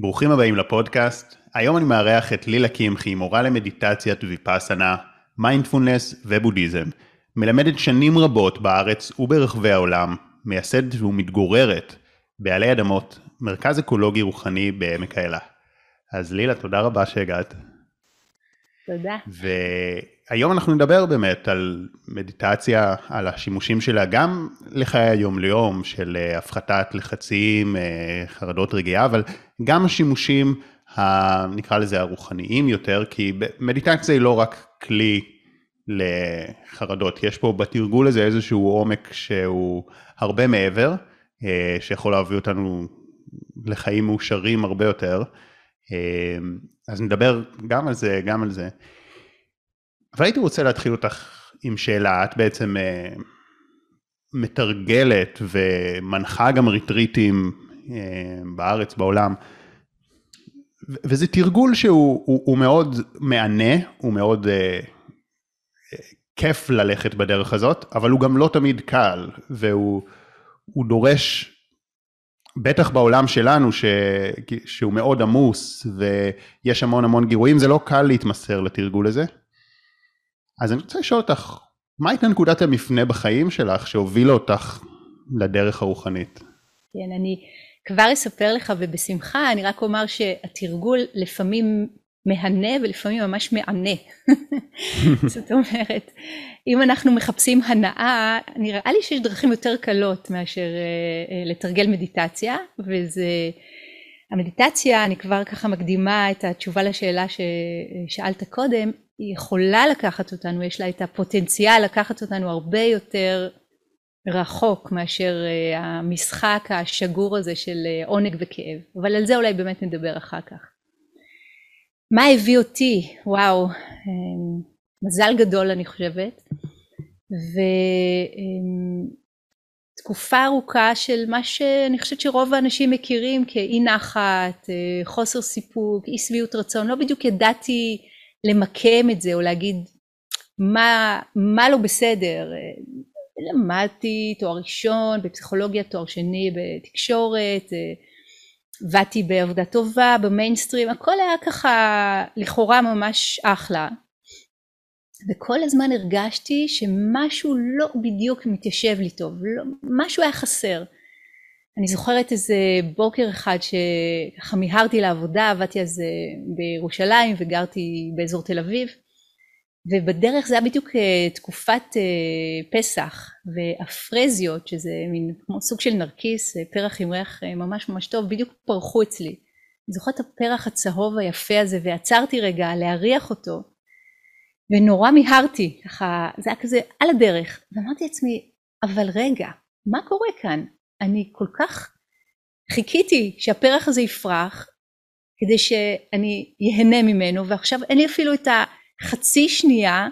ברוכים הבאים לפודקאסט. היום אני מארח את לילה קמחי, מורה למדיטציית ויפאסנה, מיינדפולנס ובודהיזם. מלמדת שנים רבות בארץ וברחבי העולם, מייסדת ומתגוררת בעלי אדמות, מרכז אקולוגי רוחני בעמק האלה. אז לילה, תודה רבה שהגעת. תודה. והיום אנחנו נדבר באמת על מדיטציה, על השימושים שלה גם לחיי היום-ליום של אה, הפחתת לחצים, אה, חרדות רגיעה, אבל גם השימושים, ה, נקרא לזה הרוחניים יותר, כי מדיטציה היא לא רק כלי לחרדות, יש פה בתרגול הזה איזשהו עומק שהוא הרבה מעבר, אה, שיכול להביא אותנו לחיים מאושרים הרבה יותר. אז נדבר גם על זה, גם על זה. אבל הייתי רוצה להתחיל אותך עם שאלה, את בעצם uh, מתרגלת ומנחה גם ריטריטים uh, בארץ, בעולם, וזה תרגול שהוא הוא, הוא מאוד מהנה, הוא מאוד uh, כיף ללכת בדרך הזאת, אבל הוא גם לא תמיד קל, והוא דורש בטח בעולם שלנו, ש... שהוא מאוד עמוס ויש המון המון גירויים, זה לא קל להתמסר לתרגול הזה. אז אני רוצה לשאול אותך, מה הייתה נקודת המפנה בחיים שלך שהובילה אותך לדרך הרוחנית? כן, אני כבר אספר לך ובשמחה, אני רק אומר שהתרגול לפעמים מהנה ולפעמים ממש מענה. זאת אומרת, אם אנחנו מחפשים הנאה, נראה לי שיש דרכים יותר קלות מאשר uh, uh, לתרגל מדיטציה, וזה, המדיטציה, אני כבר ככה מקדימה את התשובה לשאלה ששאלת קודם, היא יכולה לקחת אותנו, יש לה את הפוטנציאל לקחת אותנו הרבה יותר רחוק מאשר uh, המשחק השגור הזה של uh, עונג וכאב, אבל על זה אולי באמת נדבר אחר כך. מה הביא אותי? וואו, אמ, מזל גדול אני חושבת. ותקופה ארוכה של מה שאני חושבת שרוב האנשים מכירים כאי נחת, אה, חוסר סיפוק, אי שביעות רצון, לא בדיוק ידעתי למקם את זה או להגיד מה, מה לא בסדר. למדתי תואר ראשון בפסיכולוגיה, תואר שני בתקשורת, עבדתי בעבודה טובה, במיינסטרים, הכל היה ככה לכאורה ממש אחלה. וכל הזמן הרגשתי שמשהו לא בדיוק מתיישב לי טוב, לא, משהו היה חסר. אני זוכרת איזה בוקר אחד שככה מיהרתי לעבודה, עבדתי אז בירושלים וגרתי באזור תל אביב, ובדרך זה היה בדיוק אה, תקופת אה, פסח והפרזיות שזה מין כמו סוג של נרקיס אה, פרח עם ריח ממש ממש טוב בדיוק פרחו אצלי. אני זוכרת את הפרח הצהוב היפה הזה ועצרתי רגע להריח אותו ונורא מיהרתי ככה זה היה כזה על הדרך ואמרתי לעצמי אבל רגע מה קורה כאן אני כל כך חיכיתי שהפרח הזה יפרח כדי שאני ייהנה ממנו ועכשיו אין לי אפילו את ה... חצי שנייה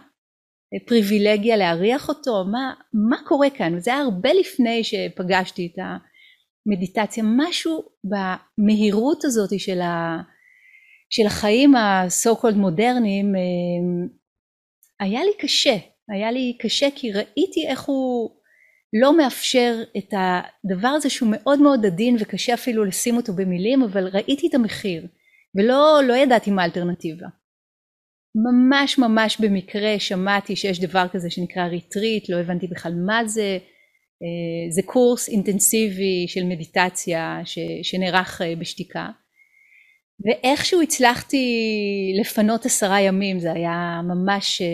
אה, פריבילגיה להריח אותו, מה, מה קורה כאן? וזה היה הרבה לפני שפגשתי את המדיטציה, משהו במהירות הזאת של, ה, של החיים ה-so called מודרניים, אה, היה לי קשה, היה לי קשה כי ראיתי איך הוא לא מאפשר את הדבר הזה שהוא מאוד מאוד עדין וקשה אפילו לשים אותו במילים, אבל ראיתי את המחיר ולא לא ידעתי מה האלטרנטיבה. ממש ממש במקרה שמעתי שיש דבר כזה שנקרא ריטריט, לא הבנתי בכלל מה זה, אה, זה קורס אינטנסיבי של מדיטציה ש, שנערך אה, בשתיקה ואיכשהו הצלחתי לפנות עשרה ימים זה היה ממש אה,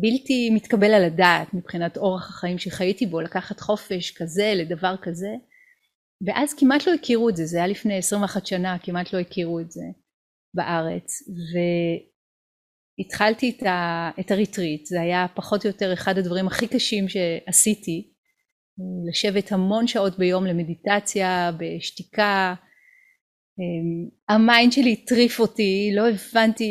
בלתי מתקבל על הדעת מבחינת אורח החיים שחייתי בו לקחת חופש כזה לדבר כזה. ואז כמעט לא הכירו את זה זה היה לפני 21 שנה כמעט לא הכירו את זה בארץ. ו... התחלתי את, ה, את הריטריט, זה היה פחות או יותר אחד הדברים הכי קשים שעשיתי, לשבת המון שעות ביום למדיטציה, בשתיקה, ה mind שלי הטריף אותי, לא הבנתי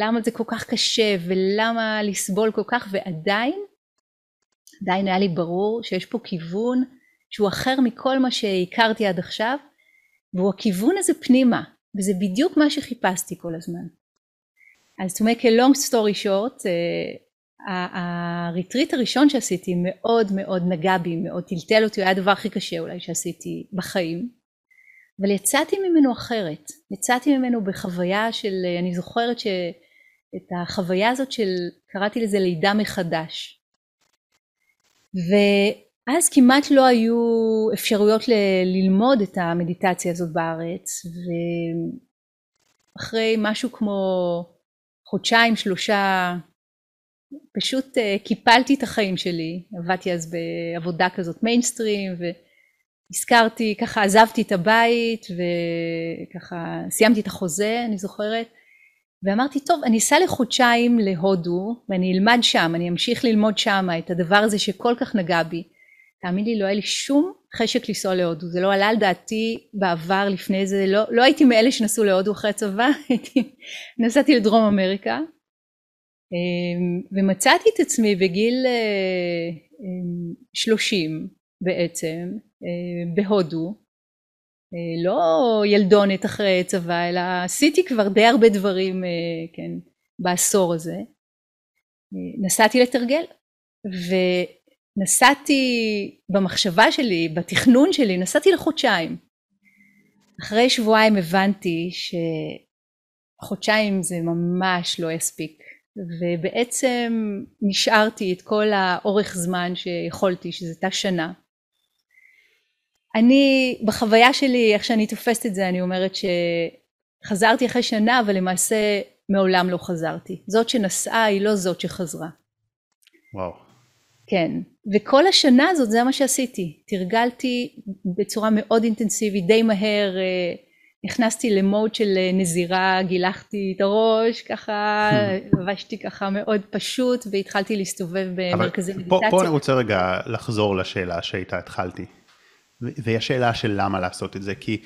למה זה כל כך קשה ולמה לסבול כל כך ועדיין, עדיין היה לי ברור שיש פה כיוון שהוא אחר מכל מה שהכרתי עד עכשיו והוא הכיוון הזה פנימה וזה בדיוק מה שחיפשתי כל הזמן. אז to make a long story short, הריטריט הראשון שעשיתי מאוד מאוד נגע בי, מאוד טלטל אותי, הוא היה הדבר הכי קשה אולי שעשיתי בחיים. אבל יצאתי ממנו אחרת, יצאתי ממנו בחוויה של, אני זוכרת שאת החוויה הזאת של, קראתי לזה לידה מחדש. ואז כמעט לא היו אפשרויות ל- ללמוד את המדיטציה הזאת בארץ, ואחרי משהו כמו חודשיים שלושה פשוט uh, קיפלתי את החיים שלי, עבדתי אז בעבודה כזאת מיינסטרים והזכרתי, ככה עזבתי את הבית וככה סיימתי את החוזה אני זוכרת. ואמרתי טוב אני אסע לחודשיים להודו ואני אלמד שם, אני אמשיך ללמוד שם את הדבר הזה שכל כך נגע בי. תאמין לי לא היה לי שום חשק לנסוע להודו, זה לא עלה על דעתי בעבר לפני זה, לא, לא הייתי מאלה שנסעו להודו אחרי הצבא, נסעתי לדרום אמריקה. אמ, ומצאתי את עצמי בגיל אה, אמ, בעצם בהודו. אה, לא ילדונת אחרי צבא אלא עשיתי כבר די הרבה דברים כן בעשור הזה. נסעתי לתרגל ונסעתי במחשבה שלי בתכנון שלי נסעתי לחודשיים. אחרי שבועיים הבנתי שחודשיים זה ממש לא יספיק ובעצם נשארתי את כל האורך זמן שיכולתי שזה הייתה שנה. אני בחוויה שלי איך שאני תופסת את זה אני אומרת שחזרתי אחרי שנה אבל למעשה מעולם לא חזרתי זאת שנסעה היא לא זאת שחזרה. וואו. כן וכל השנה הזאת זה מה שעשיתי תרגלתי בצורה מאוד אינטנסיבית די מהר אה, נכנסתי למוד של אה, נזירה, גילחתי את הראש, ככה לבשתי ככה מאוד פשוט והתחלתי להסתובב במרכזי מדיטציה. פה, פה אני רוצה רגע לחזור לשאלה שאיתה התחלתי. והיא השאלה של למה לעשות את זה, כי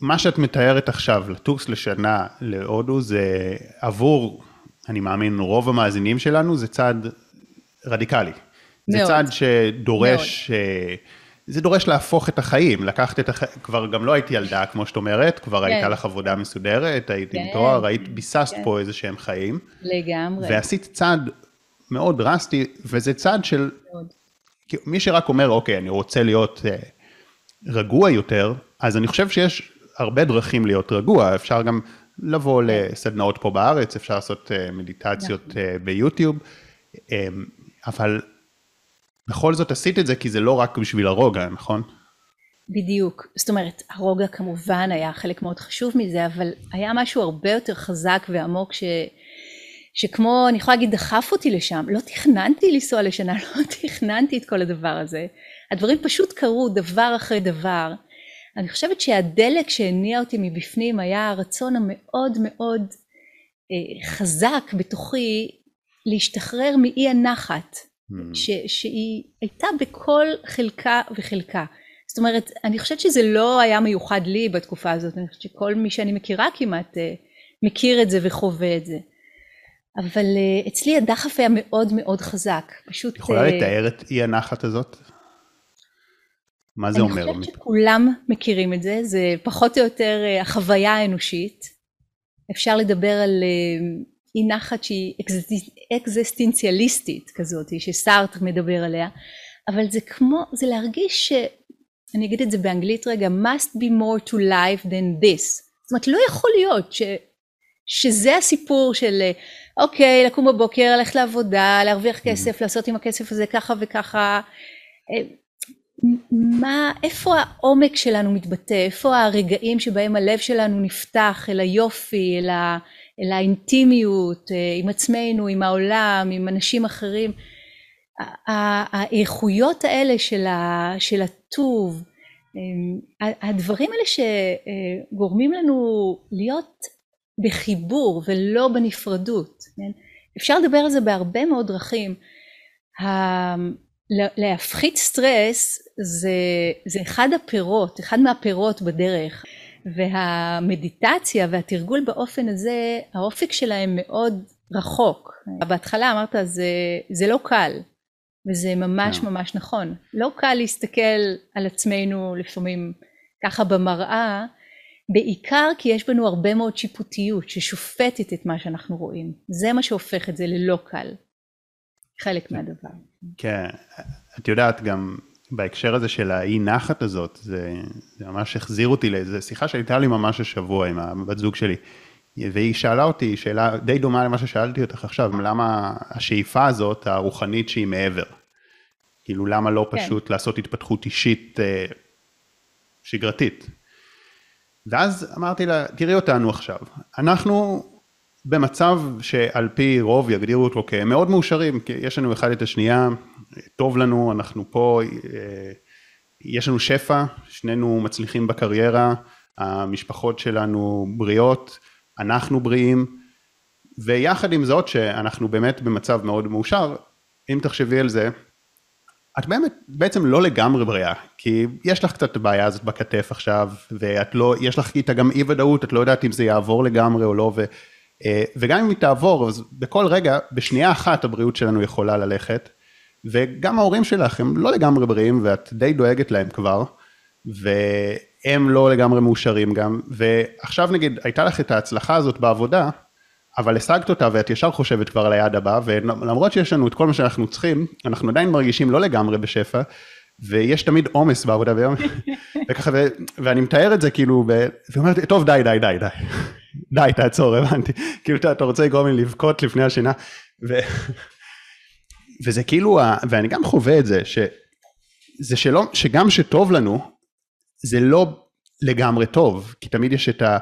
מה שאת מתארת עכשיו, לטוס לשנה להודו, זה עבור, אני מאמין, רוב המאזינים שלנו, זה צעד רדיקלי. מאוד. זה צעד שדורש... מאוד. אה, זה דורש להפוך את החיים, לקחת את החיים, כבר גם לא הייתי ילדה, כמו שאת אומרת, כבר כן. הייתה לך עבודה מסודרת, היית כן, עם תואר, היית, ביססת כן. פה איזה שהם חיים. לגמרי. ועשית צעד מאוד דרסטי, וזה צעד של... מאוד. מי שרק אומר, אוקיי, אני רוצה להיות uh, רגוע יותר, אז אני חושב שיש הרבה דרכים להיות רגוע, אפשר גם לבוא. לסדנאות פה בארץ, אפשר לעשות uh, מדיטציות uh, ביוטיוב, um, אבל בכל זאת עשית את זה כי זה לא רק בשביל הרוגע, נכון? בדיוק. זאת אומרת, הרוגע כמובן היה חלק מאוד חשוב מזה, אבל היה משהו הרבה יותר חזק ועמוק ש... שכמו, אני יכולה להגיד, דחף אותי לשם. לא תכננתי לנסוע לשנה, לא תכננתי את כל הדבר הזה. הדברים פשוט קרו דבר אחרי דבר. אני חושבת שהדלק שהניע אותי מבפנים היה הרצון המאוד מאוד אה, חזק בתוכי להשתחרר מאי הנחת Hmm. ש, שהיא הייתה בכל חלקה וחלקה. זאת אומרת, אני חושבת שזה לא היה מיוחד לי בתקופה הזאת, אני חושבת שכל מי שאני מכירה כמעט אה, מכיר את זה וחווה את זה. אבל אה, אצלי הדחף היה מאוד מאוד חזק, פשוט... יכולה uh, לתאר את אי הנחת הזאת? מה זה אומר? אני חושבת שכולם מכירים את זה, זה פחות או יותר החוויה האנושית. אפשר לדבר על אי נחת שהיא אקזיסטנציאליסטית כזאת, שסארט מדבר עליה, אבל זה כמו, זה להרגיש ש... אני אגיד את זה באנגלית רגע, must be more to life than this. זאת אומרת, לא יכול להיות ש, שזה הסיפור של אוקיי, לקום בבוקר, ללכת לעבודה, להרוויח כסף, לעשות עם הכסף הזה ככה וככה. מה, איפה העומק שלנו מתבטא? איפה הרגעים שבהם הלב שלנו נפתח אל היופי, אל ה... אל האינטימיות אה, עם עצמנו, עם העולם, עם אנשים אחרים. האיכויות האלה של, ה, של הטוב, אה, הדברים האלה שגורמים לנו להיות בחיבור ולא בנפרדות. כן? אפשר לדבר על זה בהרבה מאוד דרכים. להפחית סטרס זה, זה אחד הפירות, אחד מהפירות בדרך. והמדיטציה והתרגול באופן הזה האופק שלהם מאוד רחוק. בהתחלה אמרת זה, זה לא קל וזה ממש כן. ממש נכון. לא קל להסתכל על עצמנו לפעמים ככה במראה בעיקר כי יש בנו הרבה מאוד שיפוטיות ששופטת את מה שאנחנו רואים. זה מה שהופך את זה ללא קל. חלק מהדבר. כן, את יודעת גם בהקשר הזה של האי נחת הזאת, זה, זה ממש החזיר אותי לאיזה שיחה שהייתה לי ממש השבוע עם הבת זוג שלי. והיא שאלה אותי שאלה די דומה למה ששאלתי אותך עכשיו, למה השאיפה הזאת, הרוחנית שהיא מעבר? כאילו למה לא כן. פשוט לעשות התפתחות אישית אה, שגרתית? ואז אמרתי לה, תראי אותנו עכשיו, אנחנו במצב שעל פי רוב יגדירו אותו כמאוד מאושרים, כי יש לנו אחד את השנייה, טוב לנו, אנחנו פה, אה, יש לנו שפע, שנינו מצליחים בקריירה, המשפחות שלנו בריאות, אנחנו בריאים, ויחד עם זאת שאנחנו באמת במצב מאוד מאושר, אם תחשבי על זה, את באמת בעצם לא לגמרי בריאה, כי יש לך קצת את הבעיה הזאת בכתף עכשיו, ואת לא, יש לך איתה גם אי ודאות, את לא יודעת אם זה יעבור לגמרי או לא, ו, אה, וגם אם היא תעבור, אז בכל רגע, בשנייה אחת הבריאות שלנו יכולה ללכת, וגם ההורים שלך הם לא לגמרי בריאים, ואת די דואגת להם כבר, והם לא לגמרי מאושרים גם, ועכשיו נגיד, הייתה לך את ההצלחה הזאת בעבודה, אבל השגת אותה ואת ישר חושבת כבר על היעד הבא, ולמרות שיש לנו את כל מה שאנחנו צריכים, אנחנו עדיין מרגישים לא לגמרי בשפע, ויש תמיד עומס בעבודה ביום, וככה, ו, ואני מתאר את זה כאילו, ב, ואומרת, טוב די די די די, די תעצור הבנתי, כאילו אתה, אתה רוצה לגרום לי לבכות לפני השינה, ו, וזה כאילו, ואני גם חווה את זה, שזה שלא, שגם שטוב לנו, זה לא לגמרי טוב, כי תמיד יש את ה...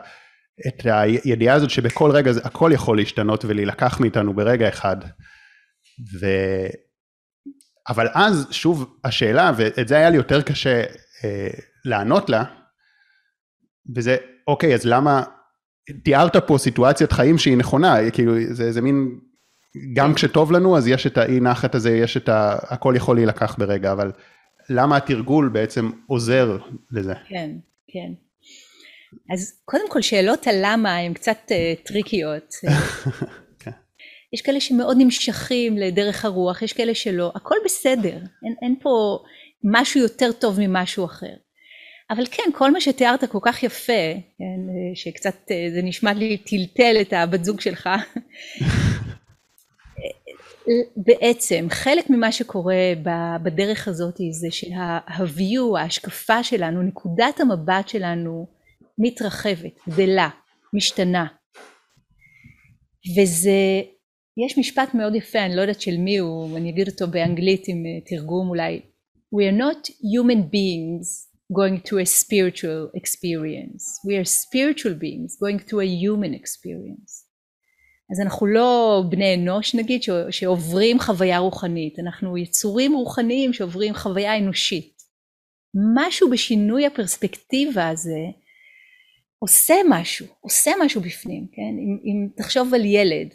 את הידיעה הזאת שבכל רגע זה הכל יכול להשתנות ולהילקח מאיתנו ברגע אחד. ו... אבל אז שוב השאלה ואת זה היה לי יותר קשה אה, לענות לה וזה אוקיי אז למה תיארת פה סיטואציית חיים שהיא נכונה כאילו זה, זה מין גם כשטוב לנו אז יש את האי נחת הזה יש את ה... הכל יכול להילקח ברגע אבל למה התרגול בעצם עוזר לזה. כן כן אז קודם כל שאלות הלמה הן קצת uh, טריקיות. כן. יש כאלה שמאוד נמשכים לדרך הרוח, יש כאלה שלא, הכל בסדר, אין, אין פה משהו יותר טוב ממשהו אחר. אבל כן, כל מה שתיארת כל כך יפה, כן, שקצת אה, זה נשמע לי טלטל את הבת זוג שלך, בעצם חלק ממה שקורה בדרך הזאת זה שה-view, ההשקפה שלנו, נקודת המבט שלנו מתרחבת, גדלה, משתנה. וזה, יש משפט מאוד יפה, אני לא יודעת של מי הוא, אני אגיד אותו באנגלית עם אה, תרגום אולי. We are not human beings going to a spiritual experience. We are spiritual beings going to a human experience. אז אנחנו לא בני אנוש נגיד שעוברים חוויה רוחנית, אנחנו יצורים רוחניים שעוברים חוויה אנושית. משהו בשינוי הפרספקטיבה הזה עושה משהו, עושה משהו בפנים, כן? אם, אם תחשוב על ילד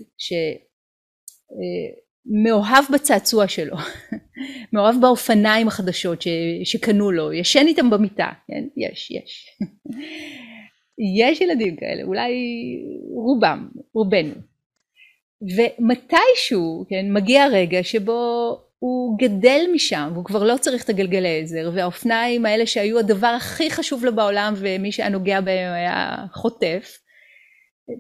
שמאוהב אה, בצעצוע שלו, מאוהב באופניים החדשות ש, שקנו לו, ישן איתם במיטה, כן? יש, יש. יש ילדים כאלה, אולי רובם, רובנו. ומתישהו, כן, מגיע רגע שבו הוא גדל משם, והוא כבר לא צריך את הגלגלי עזר, והאופניים האלה שהיו הדבר הכי חשוב לו בעולם, ומי שהיה נוגע בהם היה חוטף,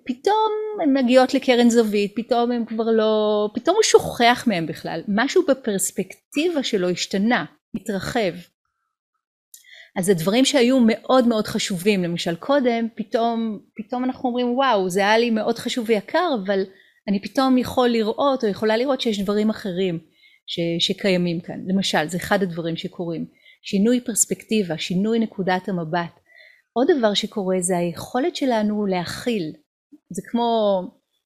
פתאום הן מגיעות לקרן זווית, פתאום הם כבר לא, פתאום הוא שוכח מהם בכלל, משהו בפרספקטיבה שלו השתנה, התרחב. אז הדברים שהיו מאוד מאוד חשובים, למשל קודם, פתאום, פתאום אנחנו אומרים וואו, זה היה לי מאוד חשוב ויקר, אבל אני פתאום יכול לראות או יכולה לראות שיש דברים אחרים. ש, שקיימים כאן. למשל, זה אחד הדברים שקורים. שינוי פרספקטיבה, שינוי נקודת המבט. עוד דבר שקורה זה היכולת שלנו להכיל. זה כמו,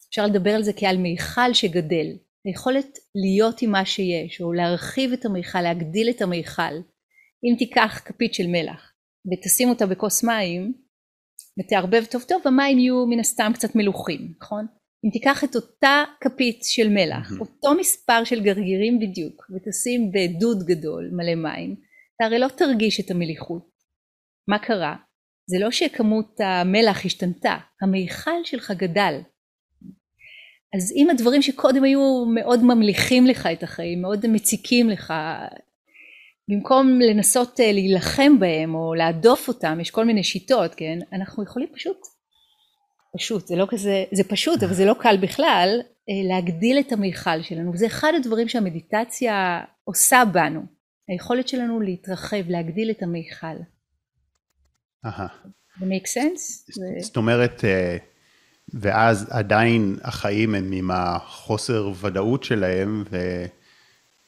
אפשר לדבר על זה כעל מיכל שגדל. היכולת להיות עם מה שיש, או להרחיב את המיכל, להגדיל את המיכל. אם תיקח כפית של מלח ותשים אותה בכוס מים ותערבב טוב טוב, המים יהיו מן הסתם קצת מלוכים, נכון? אם תיקח את אותה כפית של מלח. אותו מספר של גרגירים בדיוק, ותשים בדוד גדול מלא מים, אתה הרי לא תרגיש את המליחות. מה קרה? זה לא שכמות המלח השתנתה, המיכל שלך גדל. אז אם הדברים שקודם היו מאוד ממליכים לך את החיים, מאוד מציקים לך, במקום לנסות אה, להילחם בהם או להדוף אותם, יש כל מיני שיטות, כן? אנחנו יכולים פשוט פשוט, זה לא כזה, זה פשוט, אבל זה לא קל בכלל, אה, להגדיל את המיכל שלנו, וזה אחד הדברים שהמדיטציה עושה בנו. היכולת שלנו להתרחב, להגדיל את המיכל. אהה. זה make sense? זאת אומרת, אה, ואז עדיין החיים הם עם החוסר ודאות שלהם,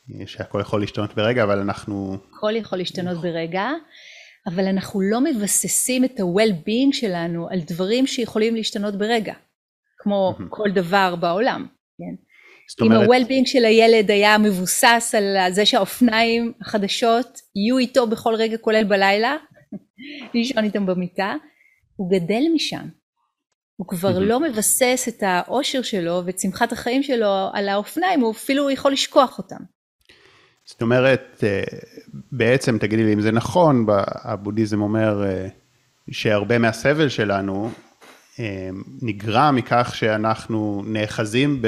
ושהכל יכול להשתנות ברגע, אבל אנחנו... הכל יכול להשתנות ברגע, אבל אנחנו לא מבססים את ה-well-being שלנו על דברים שיכולים להשתנות ברגע, כמו כל דבר בעולם, כן? אם ה-well-being של הילד היה מבוסס על זה שהאופניים החדשות יהיו איתו בכל רגע כולל בלילה, לישון איתם במיטה, הוא גדל משם. הוא כבר לא מבסס את האושר שלו ואת שמחת החיים שלו על האופניים, הוא אפילו יכול לשכוח אותם. זאת אומרת, אה, בעצם, תגידי לי אם זה נכון, הבודהיזם אומר אה, שהרבה מהסבל שלנו אה, נגרם מכך שאנחנו נאחזים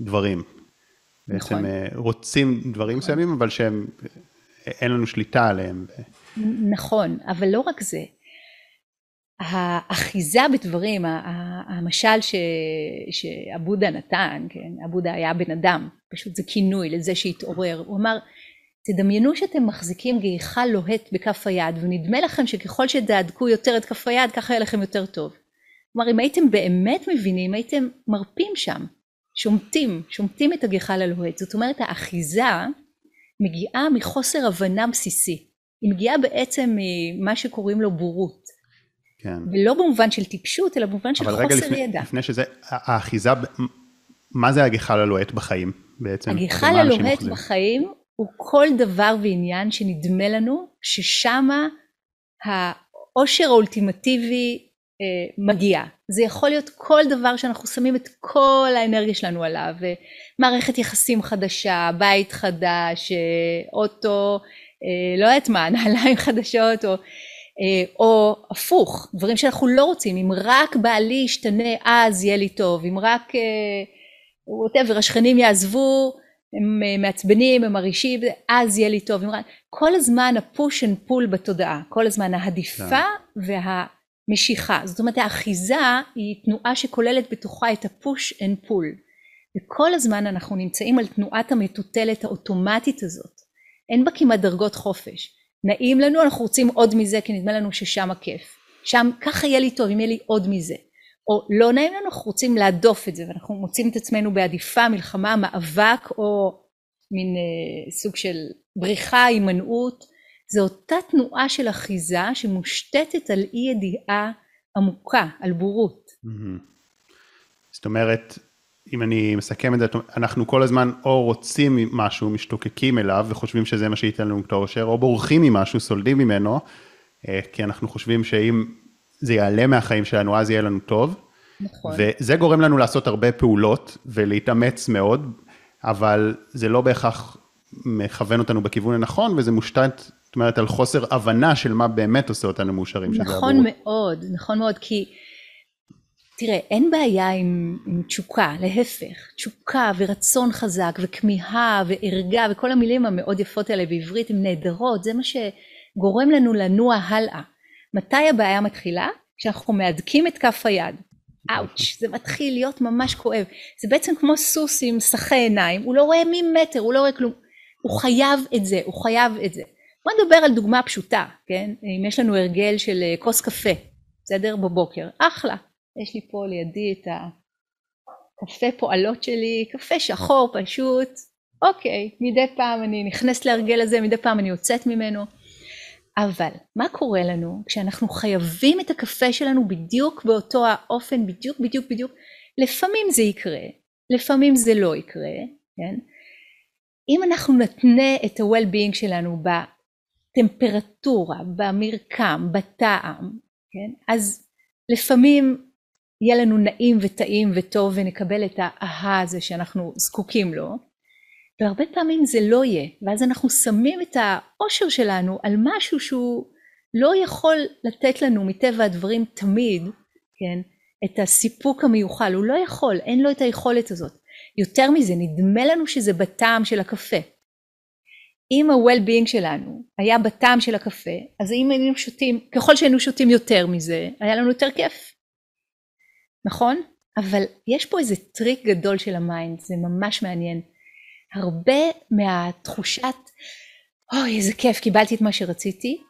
בדברים. נכון. בעצם רוצים דברים נכון. מסוימים, אבל שהם, אין לנו שליטה עליהם. נכון, אבל לא רק זה. האחיזה בדברים, המשל שעבודה נתן, כן, עבודה היה בן אדם, פשוט זה כינוי לזה שהתעורר, הוא אמר תדמיינו שאתם מחזיקים גאיכה לוהט בכף היד ונדמה לכם שככל שתהדקו יותר את כף היד ככה יהיה לכם יותר טוב. כלומר אם הייתם באמת מבינים הייתם מרפים שם, שומטים, שומטים את הגחל הלוהט, זאת אומרת האחיזה מגיעה מחוסר הבנה בסיסי, היא מגיעה בעצם ממה שקוראים לו בורות. כן. ולא במובן של טיפשות, אלא במובן של חוסר לפני, ידע. אבל רגע לפני שזה, האחיזה, מה זה הגחל הלוהט בחיים בעצם? הגחל הלוהט בחיים הוא כל דבר ועניין שנדמה לנו ששמה העושר האולטימטיבי אה, מגיע. זה יכול להיות כל דבר שאנחנו שמים את כל האנרגיה שלנו עליו, מערכת יחסים חדשה, בית חדש, אה, אוטו, אה, לא יודעת מה, נעליים חדשות, או, אה, או הפוך, דברים שאנחנו לא רוצים, אם רק בעלי ישתנה אז יהיה לי טוב, אם רק whatever, השכנים יעזבו, הם מעצבנים, הם מרעישים, אז יהיה לי טוב, כל הזמן ה push and pull בתודעה, כל הזמן ההדיפה כן. והמשיכה, זאת אומרת האחיזה היא תנועה שכוללת בתוכה את ה push and pull, וכל הזמן אנחנו נמצאים על תנועת המטוטלת האוטומטית הזאת, אין בה כמעט דרגות חופש. נעים לנו, אנחנו רוצים עוד מזה כי נדמה לנו ששם הכיף. שם ככה יהיה לי טוב אם יהיה לי עוד מזה. או לא נעים לנו, אנחנו רוצים להדוף את זה ואנחנו מוצאים את עצמנו בהדיפה, מלחמה, מאבק או מין אה, סוג של בריחה, הימנעות. זו אותה תנועה של אחיזה שמושתתת על אי ידיעה עמוקה, על בורות. זאת אומרת, אם אני מסכם את זה, אנחנו כל הזמן או רוצים משהו, משתוקקים אליו וחושבים שזה מה שייתן לנו את האושר, או בורחים ממשהו, סולדים ממנו, אה, כי אנחנו חושבים שאם זה יעלה מהחיים שלנו, אז יהיה לנו טוב. נכון. וזה גורם לנו לעשות הרבה פעולות ולהתאמץ מאוד, אבל זה לא בהכרח מכוון אותנו בכיוון הנכון, וזה מושתת, זאת אומרת, על חוסר הבנה של מה באמת עושה אותנו מאושרים. נכון מאוד, נכון מאוד, כי... תראה, אין בעיה עם, עם תשוקה, להפך, תשוקה ורצון חזק וכמיהה וערגה וכל המילים המאוד יפות האלה בעברית הן נהדרות, זה מה שגורם לנו לנוע הלאה. מתי הבעיה מתחילה? כשאנחנו מהדקים את כף היד. אאוץ', זה מתחיל להיות ממש כואב. זה בעצם כמו סוס עם סחי עיניים, הוא לא רואה ממטר, הוא לא רואה כלום. הוא חייב את זה, הוא חייב את זה. בוא נדבר על דוגמה פשוטה, כן? אם יש לנו הרגל של אה, כוס קפה, בסדר? בבוקר, אחלה. יש לי פה לידי את הקפה פועלות שלי, קפה שחור פשוט, אוקיי, מדי פעם אני נכנסת להרגל הזה, מדי פעם אני יוצאת ממנו. אבל מה קורה לנו כשאנחנו חייבים את הקפה שלנו בדיוק באותו האופן, בדיוק בדיוק בדיוק, לפעמים זה יקרה, לפעמים זה לא יקרה, כן? אם אנחנו נתנה את ה-well-being שלנו בטמפרטורה, במרקם, בטעם, כן? אז לפעמים יהיה לנו נעים וטעים וטוב ונקבל את האהה הזה שאנחנו זקוקים לו. והרבה פעמים זה לא יהיה ואז אנחנו שמים את האושר שלנו על משהו שהוא לא יכול לתת לנו מטבע הדברים תמיד כן את הסיפוק המיוחל. הוא לא יכול אין לו את היכולת הזאת. יותר מזה נדמה לנו שזה בטעם של הקפה. אם ה-well-being שלנו היה בטעם של הקפה אז אם היינו שותים ככל שהיינו שותים יותר מזה היה לנו יותר כיף נכון? אבל יש פה איזה טריק גדול של ה mind, זה ממש מעניין. הרבה מהתחושת אוי, איזה כיף, קיבלתי את מה שרציתי,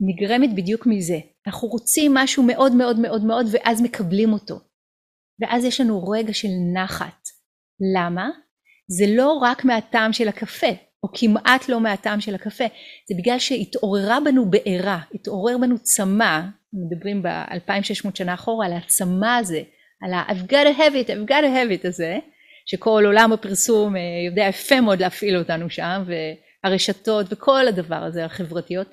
נגרמת בדיוק מזה. אנחנו רוצים משהו מאוד מאוד מאוד מאוד, ואז מקבלים אותו. ואז יש לנו רגע של נחת. למה? זה לא רק מהטעם של הקפה, או כמעט לא מהטעם של הקפה, זה בגלל שהתעוררה בנו בעירה, התעורר בנו צמא, מדברים ב-2600 שנה אחורה על הצמא הזה, על ה-I've got to have I've got to have הזה, שכל עולם הפרסום אה, יודע יפה מאוד להפעיל אותנו שם, והרשתות וכל הדבר הזה, החברתיות.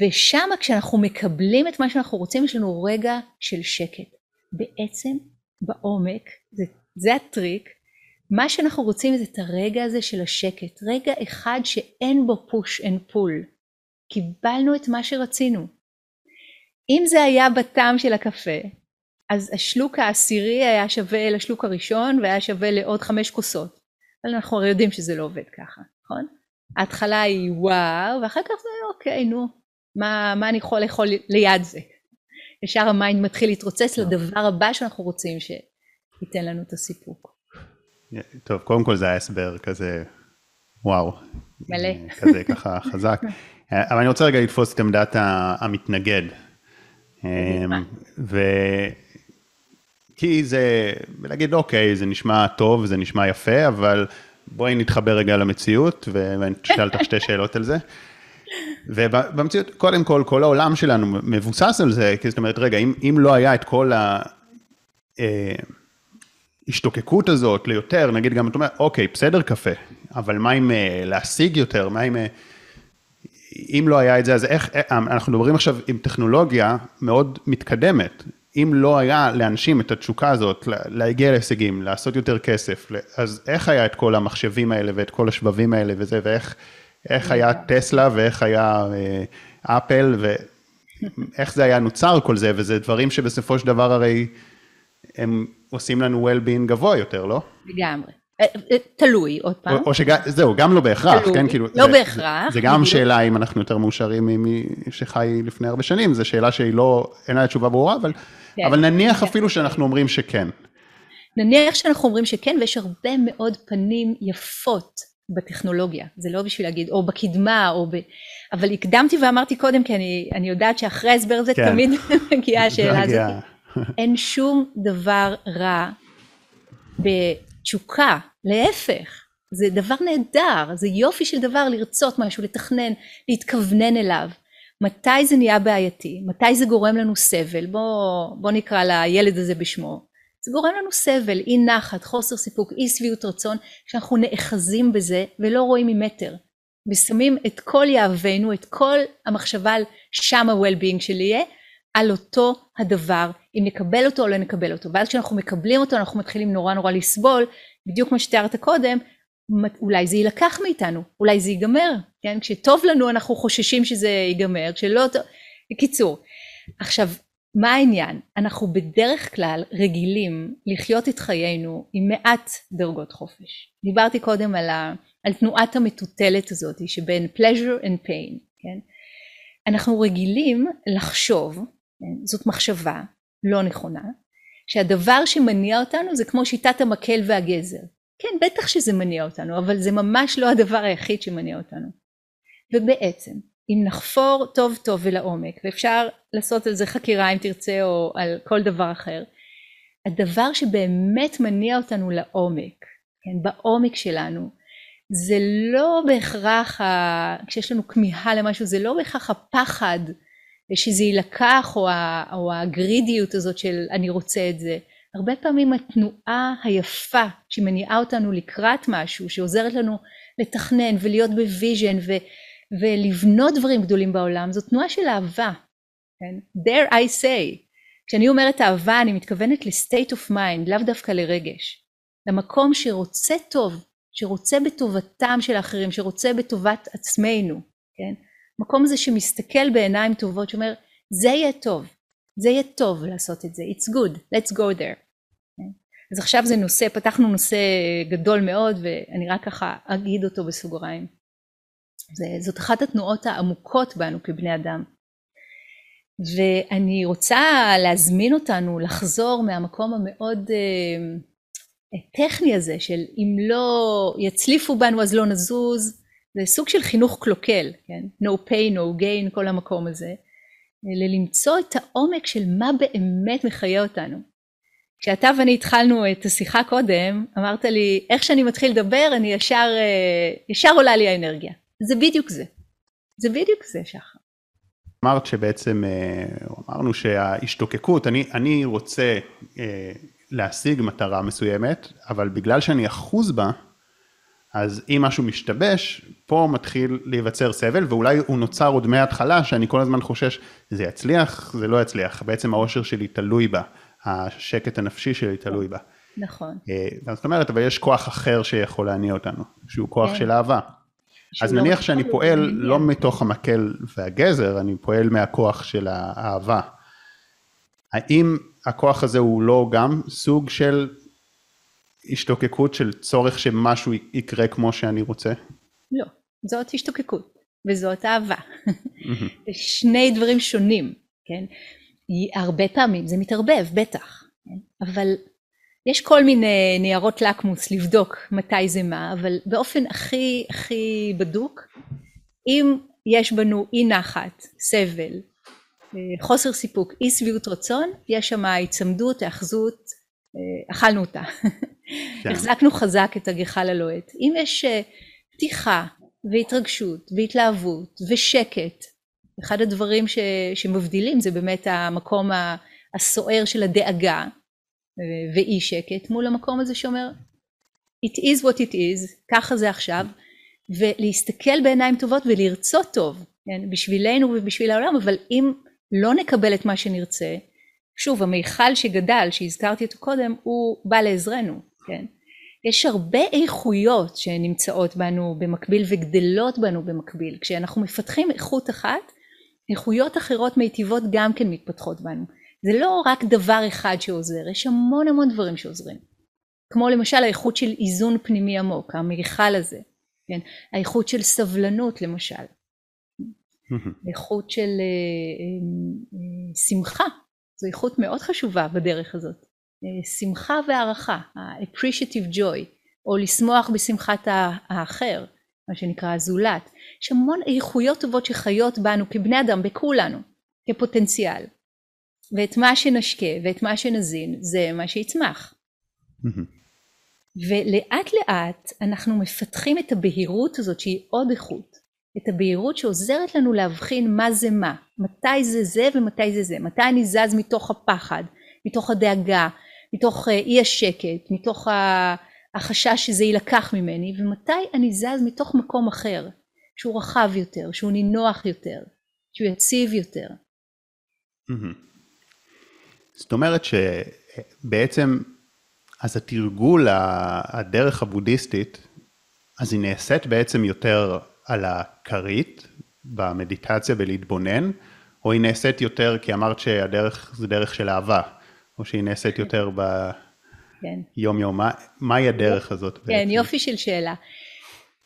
ושם כשאנחנו מקבלים את מה שאנחנו רוצים, יש לנו רגע של שקט. בעצם, בעומק, זה, זה הטריק, מה שאנחנו רוצים זה את הרגע הזה של השקט, רגע אחד שאין בו push and pull. קיבלנו את מה שרצינו. אם זה היה בטעם של הקפה, אז השלוק העשירי היה שווה לשלוק הראשון והיה שווה לעוד חמש כוסות. אבל אנחנו הרי יודעים שזה לא עובד ככה, נכון? ההתחלה היא וואו, ואחר כך זה אוקיי, נו, מה, מה אני יכול לאכול ליד זה? ישר ה mind מתחיל להתרוצץ לדבר הבא שאנחנו רוצים שייתן לנו את הסיפוק. טוב, קודם כל זה היה הסבר כזה, וואו. מלא. כזה ככה חזק. אבל אני רוצה רגע לתפוס את עמדת המתנגד. אמ, ו... כי זה, להגיד אוקיי, זה נשמע טוב, זה נשמע יפה, אבל בואי נתחבר רגע למציאות, ואני אשאל אותך שתי שאלות על זה. ובמציאות, קודם כל, כל העולם שלנו מבוסס על זה, כי זאת אומרת, רגע, אם, אם לא היה את כל ההשתוקקות אה, הזאת ליותר, נגיד גם, אתה אומר, אוקיי, בסדר קפה, אבל מה עם אה, להשיג יותר, מה עם... אה, אם לא היה את זה, אז איך, אנחנו מדברים עכשיו עם טכנולוגיה מאוד מתקדמת. אם לא היה לאנשים את התשוקה הזאת, להגיע להישגים, לעשות יותר כסף, אז איך היה את כל המחשבים האלה ואת כל השבבים האלה וזה, ואיך איך היה טסלה ואיך היה אה, אפל ואיך זה היה נוצר כל זה, וזה דברים שבסופו של דבר הרי הם עושים לנו well-being גבוה יותר, לא? לגמרי. אה, אה, תלוי, עוד פעם. או שזהו, גם לא בהכרח, תלוי, כן, כאילו, לא זה, בהכרח. זה, זה גם שאלה אם אנחנו יותר מאושרים ממי שחי לפני הרבה שנים, זו שאלה שהיא לא, אין לה תשובה ברורה, אבל, כן, אבל נניח כן. אפילו שאנחנו אומרים שכן. נניח שאנחנו אומרים שכן, ויש הרבה מאוד פנים יפות בטכנולוגיה, זה לא בשביל להגיד, או בקדמה, או ב... אבל הקדמתי ואמרתי קודם, כי אני, אני יודעת שאחרי ההסבר הזה כן. תמיד מגיעה השאלה הזאת. אין שום דבר רע בתשוקה, להפך, זה דבר נהדר, זה יופי של דבר לרצות משהו, לתכנן, להתכוונן אליו. מתי זה נהיה בעייתי? מתי זה גורם לנו סבל? בוא, בוא נקרא לילד הזה בשמו. זה גורם לנו סבל, אי נחת, חוסר סיפוק, אי שביעות רצון, שאנחנו נאחזים בזה ולא רואים ממטר. ושמים את כל יהבנו, את כל המחשבה על שם ה-well-being שלי יהיה, על אותו הדבר, אם נקבל אותו או לא נקבל אותו. ואז כשאנחנו מקבלים אותו אנחנו מתחילים נורא נורא לסבול, בדיוק כמו שתיארת קודם, אולי זה יילקח מאיתנו, אולי זה ייגמר, כן? כשטוב לנו אנחנו חוששים שזה ייגמר, כשלא טוב... בקיצור, עכשיו מה העניין? אנחנו בדרך כלל רגילים לחיות את חיינו עם מעט דרגות חופש. דיברתי קודם על, ה, על תנועת המטוטלת הזאת שבין pleasure and pain, כן? אנחנו רגילים לחשוב? זאת מחשבה לא נכונה, שהדבר שמניע אותנו זה כמו שיטת המקל והגזר. כן, בטח שזה מניע אותנו, אבל זה ממש לא הדבר היחיד שמניע אותנו. ובעצם אם נחפור טוב טוב ולעומק ואפשר לעשות על זה חקירה אם תרצה או על כל דבר אחר הדבר שבאמת מניע אותנו לעומק כן בעומק שלנו זה לא בהכרח ה... כשיש לנו כמיהה למשהו זה לא בהכרח הפחד שזה יילקח או. או הגרידיות הזאת של אני רוצה את זה הרבה פעמים התנועה היפה שמניעה אותנו לקראת משהו שעוזרת לנו לתכנן ולהיות ב vision ו... ולבנות דברים גדולים בעולם זו תנועה של אהבה, כן? dare I say. כשאני אומרת אהבה אני מתכוונת ל-state of mind, לאו דווקא לרגש. למקום שרוצה טוב, שרוצה בטובתם של האחרים, שרוצה בטובת עצמנו, כן? מקום הזה שמסתכל בעיניים טובות, שאומר זה יהיה טוב, זה יהיה טוב לעשות את זה, it's good, let's go there. אז עכשיו זה נושא, פתחנו נושא גדול מאוד ואני רק ככה אגיד אותו בסוגריים. זה, זאת אחת התנועות העמוקות בנו כבני אדם. ואני רוצה להזמין אותנו לחזור מהמקום המאוד אה, טכני הזה של אם לא יצליפו בנו אז לא נזוז, זה סוג של חינוך קלוקל, כן? no pay, no gain, כל המקום הזה. ללמצוא את העומק של מה באמת מחיה אותנו. כשאתה ואני התחלנו את השיחה קודם, אמרת לי, איך שאני מתחיל לדבר, אני ישר, אה, ישר עולה לי האנרגיה. זה בדיוק זה. זה בדיוק זה, שחר. אמרת שבעצם, אה, אמרנו שההשתוקקות, אני, אני רוצה אה, להשיג מטרה מסוימת, אבל בגלל שאני אחוז בה, אז אם משהו משתבש, פה מתחיל להיווצר סבל, ואולי הוא נוצר עוד מההתחלה, שאני כל הזמן חושש, זה יצליח, זה לא יצליח, בעצם האושר שלי תלוי בה, השקט הנפשי שלי תלוי בה. נכון. אה, זאת אומרת, אבל יש כוח אחר שיכול להניע אותנו, שהוא כוח כן. של אהבה. אז לא נניח שאני פועל לא מתוך המקל והגזר, אני פועל מהכוח של האהבה. האם הכוח הזה הוא לא גם סוג של השתוקקות של צורך שמשהו יקרה כמו שאני רוצה? לא, זאת השתוקקות וזאת אהבה. זה שני דברים שונים, כן? הרבה פעמים זה מתערבב, בטח, כן? אבל יש כל מיני ניירות לקמוס לבדוק מתי זה מה, אבל באופן הכי הכי בדוק, אם יש בנו אי נחת, סבל, חוסר סיפוק, אי שביעות רצון, יש שם היצמדות, האחזות, אכלנו אותה. כן. החזקנו חזק את הגחל הלוהט. אם יש אה, פתיחה והתרגשות והתלהבות ושקט, אחד הדברים ש, שמבדילים זה באמת המקום הסוער של הדאגה אה, ואי שקט מול המקום הזה שאומר it is what it is, ככה זה עכשיו, ולהסתכל בעיניים טובות ולרצות טוב, כן, בשבילנו ובשביל העולם, אבל אם לא נקבל את מה שנרצה, שוב המיכל שגדל שהזכרתי אותו קודם הוא בא לעזרנו כן. יש הרבה איכויות שנמצאות בנו במקביל וגדלות בנו במקביל. כשאנחנו מפתחים איכות אחת איכויות אחרות מיטיבות גם כן מתפתחות בנו. זה לא רק דבר אחד שעוזר יש המון המון דברים שעוזרים. כמו למשל האיכות של איזון פנימי עמוק המיכל הזה כן? האיכות של סבלנות למשל. איכות של אה, אה, אה, שמחה. זו איכות מאוד חשובה בדרך הזאת. שמחה והערכה, ה-appreciative joy, או לשמוח בשמחת האחר, מה שנקרא הזולת. יש המון איכויות טובות שחיות בנו כבני אדם, בכולנו, כפוטנציאל. ואת מה שנשקה ואת מה שנזין זה מה שיצמח. ולאט לאט אנחנו מפתחים את הבהירות הזאת שהיא עוד איכות. את הבהירות שעוזרת לנו להבחין מה זה מה, מתי זה זה ומתי זה זה, מתי אני זז מתוך הפחד, מתוך הדאגה, מתוך אה, אי השקט, מתוך החשש שזה יילקח ממני, ומתי אני זז מתוך מקום אחר, שהוא רחב יותר, שהוא נינוח יותר, שהוא יציב יותר. זאת אומרת שבעצם, אז התרגול, הדרך הבודהיסטית, אז היא נעשית בעצם יותר על הכרית במדיטציה בלהתבונן, או היא נעשית יותר כי אמרת שהדרך זה דרך של אהבה, או שהיא נעשית יותר ביום כן. יום, מה, מהי הדרך הזאת כן, בעצם? יופי של שאלה.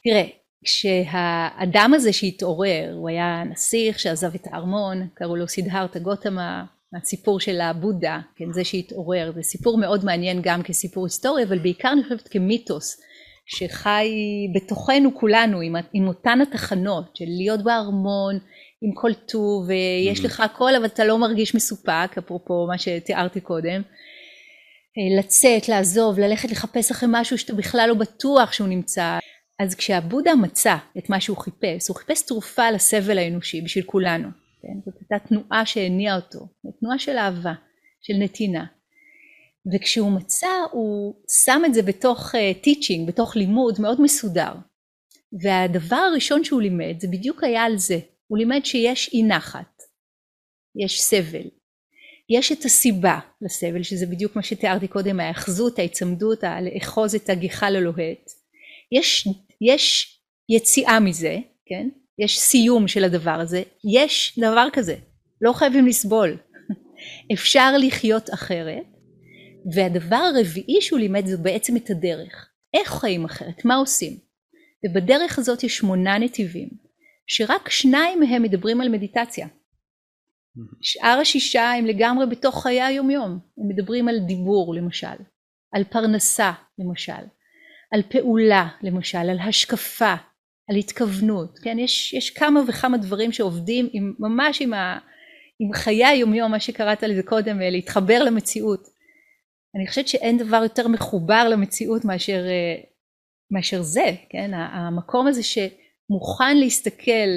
תראה, כשהאדם הזה שהתעורר, הוא היה נסיך שעזב את הארמון, קראו לו סידהרטה גותמה, הסיפור של הבודה, כן, זה שהתעורר, זה סיפור מאוד מעניין גם כסיפור היסטורי, אבל בעיקר אני חושבת כמיתוס. שחי בתוכנו כולנו עם, עם אותן התחנות של להיות בארמון עם כל טוב ויש mm-hmm. לך הכל אבל אתה לא מרגיש מסופק אפרופו מה שתיארתי קודם לצאת לעזוב ללכת לחפש אחרי משהו שאתה בכלל לא בטוח שהוא נמצא אז כשהבודה מצא את מה שהוא חיפש הוא חיפש תרופה לסבל האנושי בשביל כולנו כן? זאת הייתה תנועה שהניעה אותו תנועה של אהבה של נתינה וכשהוא מצא הוא שם את זה בתוך טיצ'ינג, uh, בתוך לימוד מאוד מסודר. והדבר הראשון שהוא לימד זה בדיוק היה על זה, הוא לימד שיש אי נחת, יש סבל, יש את הסיבה לסבל שזה בדיוק מה שתיארתי קודם ההאחזות, ההיצמדות, לאחוז את הגיחה ללוהט, יש, יש יציאה מזה, כן? יש סיום של הדבר הזה, יש דבר כזה, לא חייבים לסבול, אפשר לחיות אחרת והדבר הרביעי שהוא לימד זה בעצם את הדרך. איך חיים אחרת? מה עושים? ובדרך הזאת יש שמונה נתיבים, שרק שניים מהם מדברים על מדיטציה. שאר השישה הם לגמרי בתוך חיי היומיום. הם מדברים על דיבור למשל, על פרנסה למשל, על פעולה למשל, על השקפה, על התכוונות, כן? יש, יש כמה וכמה דברים שעובדים עם, ממש עם, ה, עם חיי היומיום, מה שקראת לזה קודם, להתחבר למציאות. אני חושבת שאין דבר יותר מחובר למציאות מאשר, מאשר זה, כן? המקום הזה שמוכן להסתכל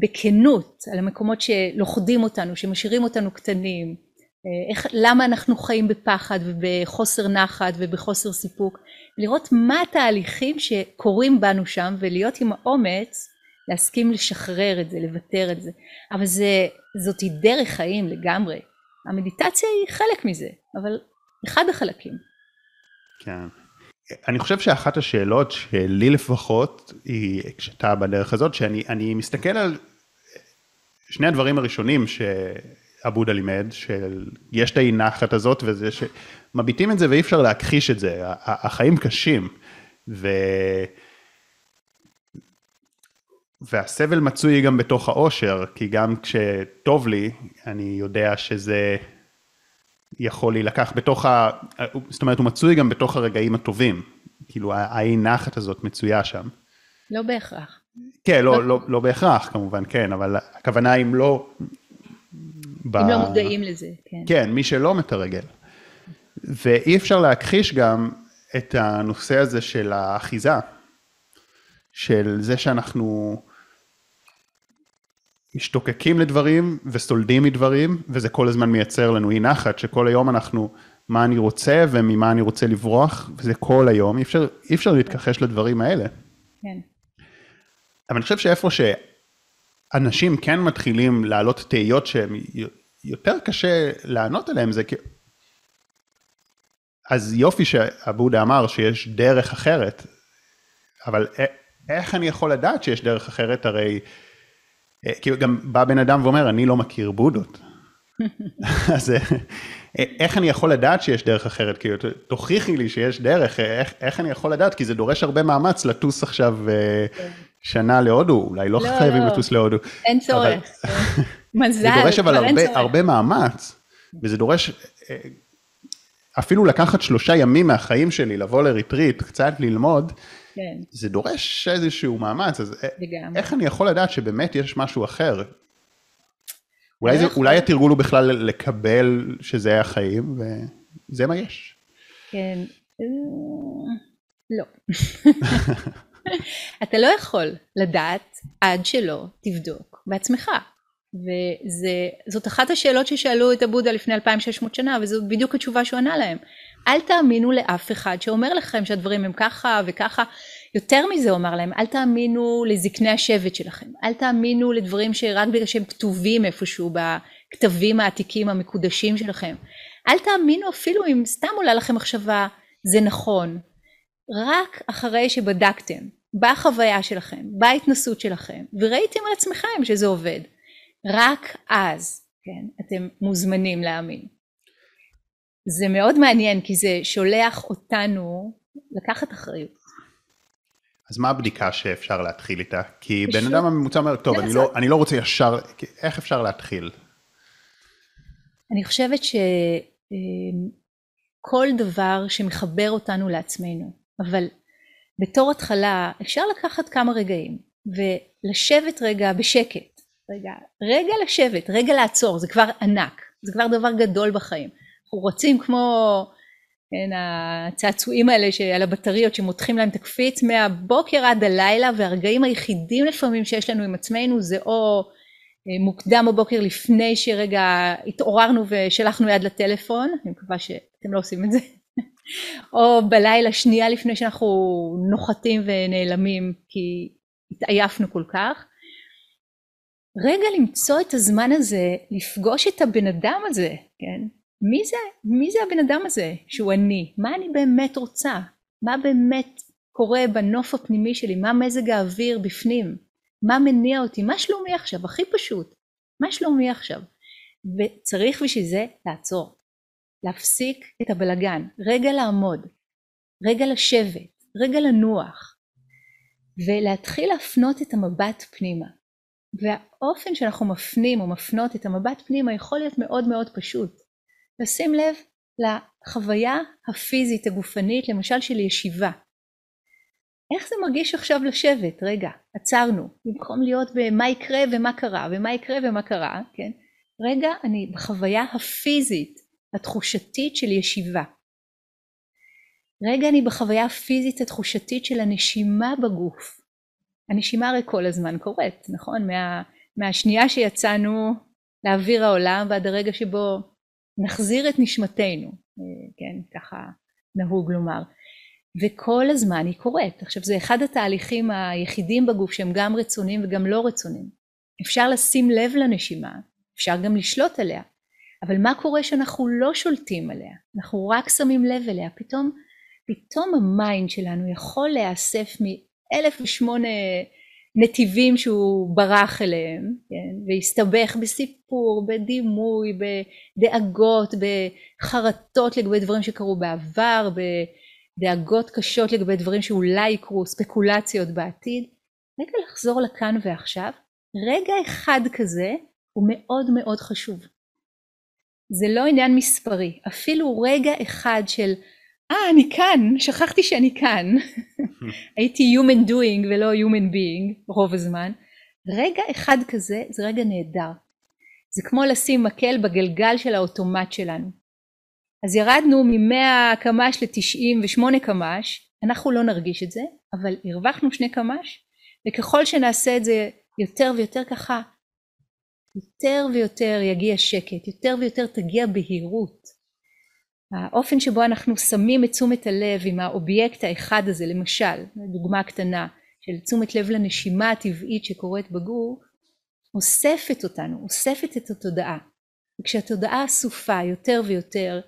בכנות על המקומות שלוכדים אותנו, שמשאירים אותנו קטנים, איך, למה אנחנו חיים בפחד ובחוסר נחת ובחוסר סיפוק, לראות מה התהליכים שקורים בנו שם ולהיות עם האומץ להסכים לשחרר את זה, לוותר את זה. אבל זה, זאתי דרך חיים לגמרי. המדיטציה היא חלק מזה, אבל אחד החלקים. כן. אני חושב שאחת השאלות שלי לפחות היא כשאתה בדרך הזאת, שאני מסתכל על שני הדברים הראשונים שאבודה לימד, שיש את האי נחת הזאת וזה שמביטים את זה ואי אפשר להכחיש את זה, החיים קשים. ו... והסבל מצוי גם בתוך האושר, כי גם כשטוב לי, אני יודע שזה יכול להילקח בתוך ה... זאת אומרת, הוא מצוי גם בתוך הרגעים הטובים. כאילו, האי נחת הזאת מצויה שם. לא בהכרח. כן, לא, לא, לא בהכרח, כמובן, כן, אבל הכוונה אם לא... ב... אם לא מודעים לזה, כן. כן, מי שלא מתרגל. ואי אפשר להכחיש גם את הנושא הזה של האחיזה, של זה שאנחנו משתוקקים לדברים וסולדים מדברים, וזה כל הזמן מייצר לנו אי נחת, שכל היום אנחנו, מה אני רוצה וממה אני רוצה לברוח, וזה כל היום, אי אפשר, אי אפשר להתכחש לדברים האלה. כן. אבל אני חושב שאיפה שאנשים כן מתחילים להעלות תהיות שהן יותר קשה לענות עליהן, זה כי... אז יופי שעבודה אמר שיש דרך אחרת, אבל איך אני יכול לדעת שיש דרך אחרת? הרי אה, כי גם בא בן אדם ואומר, אני לא מכיר בודות. אז אה, איך אני יכול לדעת שיש דרך אחרת? כאילו, תוכיחי לי שיש דרך, איך, איך אני יכול לדעת? כי זה דורש הרבה מאמץ לטוס עכשיו אה, כן. שנה להודו, אולי לא, לא חייבים לא. לטוס להודו. אין צורך, מזל, זה דורש אבל הרבה, הרבה מאמץ, וזה דורש אפילו לקחת שלושה ימים מהחיים שלי, לבוא לריטריט, קצת ללמוד, כן. זה דורש איזשהו מאמץ, אז לגמרי. איך אני יכול לדעת שבאמת יש משהו אחר? אולי, זה, אולי התרגול הוא בכלל לקבל שזה החיים, וזה מה יש. כן, לא. אתה לא יכול לדעת עד שלא תבדוק בעצמך. וזאת אחת השאלות ששאלו את הבודה לפני 2600 שנה, וזאת בדיוק התשובה שהוא ענה להם. אל תאמינו לאף אחד שאומר לכם שהדברים הם ככה וככה. יותר מזה הוא אמר להם, אל תאמינו לזקני השבט שלכם, אל תאמינו לדברים שרק בגלל שהם כתובים איפשהו בכתבים העתיקים המקודשים שלכם. אל תאמינו אפילו אם סתם עולה לכם מחשבה, זה נכון. רק אחרי שבדקתם בחוויה שלכם, בהתנסות שלכם, וראיתם על עצמכם שזה עובד. רק אז, כן, אתם מוזמנים להאמין. זה מאוד מעניין כי זה שולח אותנו לקחת אחריות. אז מה הבדיקה שאפשר להתחיל איתה? כי בן אדם הממוצע אומר, טוב, אני לא, אני לא רוצה ישר, איך אפשר להתחיל? אני חושבת שכל אמ, דבר שמחבר אותנו לעצמנו, אבל בתור התחלה אפשר לקחת כמה רגעים ולשבת רגע בשקט, רגע, רגע לשבת, רגע לעצור, זה כבר ענק, זה כבר דבר גדול בחיים. אנחנו רוצים כמו כן, הצעצועים האלה על הבטריות שמותחים להם את הקפיץ מהבוקר עד הלילה והרגעים היחידים לפעמים שיש לנו עם עצמנו זה או אה, מוקדם בבוקר לפני שרגע התעוררנו ושלחנו יד לטלפון, אני מקווה שאתם לא עושים את זה, או בלילה שנייה לפני שאנחנו נוחתים ונעלמים כי התעייפנו כל כך. רגע למצוא את הזמן הזה, לפגוש את הבן אדם הזה, כן? מי זה, מי זה הבן אדם הזה שהוא אני? מה אני באמת רוצה? מה באמת קורה בנוף הפנימי שלי? מה מזג האוויר בפנים? מה מניע אותי? מה שלומי עכשיו? הכי פשוט. מה שלומי עכשיו? וצריך בשביל זה לעצור. להפסיק את הבלגן. רגע לעמוד. רגע לשבת. רגע לנוח. ולהתחיל להפנות את המבט פנימה. והאופן שאנחנו מפנים או מפנות את המבט פנימה יכול להיות מאוד מאוד פשוט. לשים לב לחוויה הפיזית הגופנית למשל של ישיבה. איך זה מרגיש עכשיו לשבת? רגע, עצרנו. במקום להיות במה יקרה ומה קרה, ומה יקרה ומה קרה, כן? רגע, אני בחוויה הפיזית, התחושתית של ישיבה. רגע, אני בחוויה הפיזית התחושתית של הנשימה בגוף. הנשימה הרי כל הזמן קורית, נכון? מה, מהשנייה שיצאנו לאוויר העולם ועד הרגע שבו נחזיר את נשמתנו, אה, כן, ככה נהוג לומר. וכל הזמן היא קורית. עכשיו זה אחד התהליכים היחידים בגוף שהם גם רצוניים וגם לא רצוניים. אפשר לשים לב לנשימה, אפשר גם לשלוט עליה, אבל מה קורה שאנחנו לא שולטים עליה? אנחנו רק שמים לב אליה, פתאום, פתאום ה mind שלנו יכול להיאסף מאלף ושמונה נתיבים שהוא ברח אליהם, כן? והסתבך בסיפור, בדימוי, בדאגות, בחרטות לגבי דברים שקרו בעבר, בדאגות קשות לגבי דברים שאולי יקרו, ספקולציות בעתיד. רגע לחזור לכאן ועכשיו, רגע אחד כזה הוא מאוד מאוד חשוב. זה לא עניין מספרי, אפילו רגע אחד של אה אני כאן, שכחתי שאני כאן, הייתי human doing ולא human being רוב הזמן, רגע אחד כזה זה רגע נהדר, זה כמו לשים מקל בגלגל של האוטומט שלנו, אז ירדנו מ-100 קמ"ש ל-98 קמ"ש, אנחנו לא נרגיש את זה, אבל הרווחנו שני קמ"ש, וככל שנעשה את זה יותר ויותר ככה, יותר ויותר יגיע שקט, יותר ויותר תגיע בהירות. האופן שבו אנחנו שמים את תשומת הלב עם האובייקט האחד הזה, למשל, דוגמה קטנה של תשומת לב לנשימה הטבעית שקורית בגוף, אוספת אותנו, אוספת את התודעה. וכשהתודעה אסופה יותר ויותר,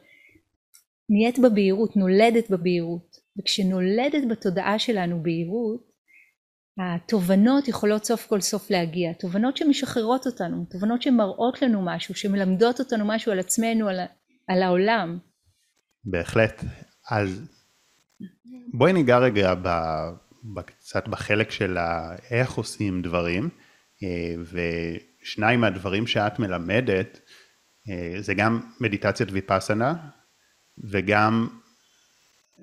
נהיית בבהירות, נולדת בבהירות. וכשנולדת בתודעה שלנו בהירות, התובנות יכולות סוף כל סוף להגיע, תובנות שמשחררות אותנו, תובנות שמראות לנו משהו, שמלמדות אותנו משהו על עצמנו, על, על העולם. בהחלט. אז בואי ניגע רגע ב, קצת בחלק של איך עושים דברים, אה, ושניים מהדברים שאת מלמדת, אה, זה גם מדיטציית ויפאסנה, וגם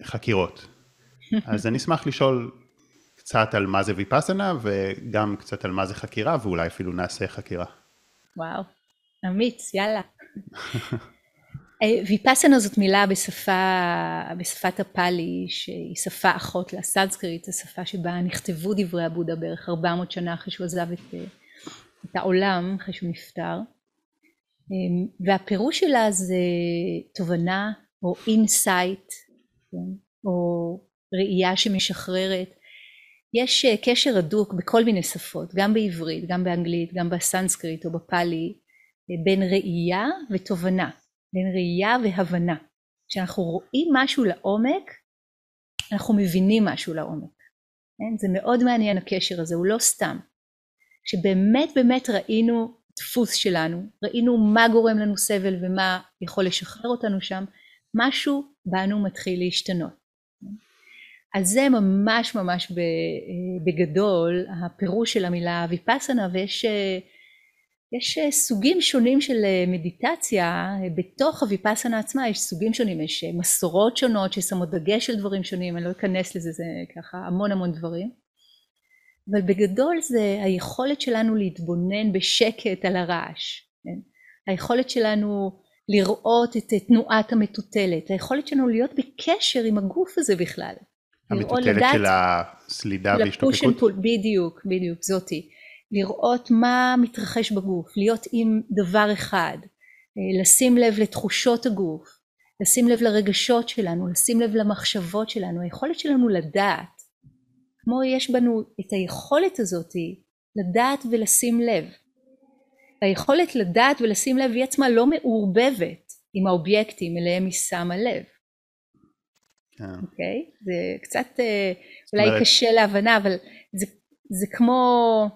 חקירות. אז אני אשמח לשאול קצת על מה זה ויפאסנה וגם קצת על מה זה חקירה ואולי אפילו נעשה חקירה. וואו, אמיץ, יאללה. ויפאסנה זאת מילה בשפה, בשפת הפאלי שהיא שפה אחות לסנסקריט, השפה שבה נכתבו דברי הבודה בערך 400 שנה אחרי שהוא עזב את, את העולם, אחרי שהוא נפטר. אה, והפירוש שלה זה תובנה או insight, כן? או ראייה שמשחררת. יש אה, קשר הדוק בכל מיני שפות, גם בעברית, גם באנגלית, גם בסנסקריט או בפאלי, אה, בין ראייה ותובנה, בין ראייה והבנה. כשאנחנו רואים משהו לעומק, אנחנו מבינים משהו לעומק. כן? זה מאוד מעניין הקשר הזה, הוא לא סתם. כשבאמת באמת ראינו דפוס שלנו, ראינו מה גורם לנו סבל ומה יכול לשחרר אותנו שם, משהו בנו מתחיל להשתנות. אז זה ממש ממש בגדול הפירוש של המילה ויפאסנה ויש יש סוגים שונים של מדיטציה בתוך הוויפאסנה עצמה יש סוגים שונים יש מסורות שונות ששמות דגש על דברים שונים אני לא אכנס לזה זה ככה המון המון דברים אבל בגדול זה היכולת שלנו להתבונן בשקט על הרעש כן? היכולת שלנו לראות את תנועת המטוטלת, היכולת שלנו להיות בקשר עם הגוף הזה בכלל. המטוטלת של הסלידה והשתוקקות? בדיוק, בדיוק, זאתי. לראות מה מתרחש בגוף, להיות עם דבר אחד, אה, לשים לב לתחושות הגוף, לשים לב לרגשות שלנו, לשים לב למחשבות שלנו, היכולת שלנו לדעת, כמו יש בנו את היכולת הזאתי לדעת ולשים לב. היכולת לדעת ולשים לב היא עצמה לא מעורבבת עם האובייקטים אליהם היא שמה לב. כן. אוקיי? Okay? זה קצת אה, אולי. קשה להבנה, אבל זה, זה כמו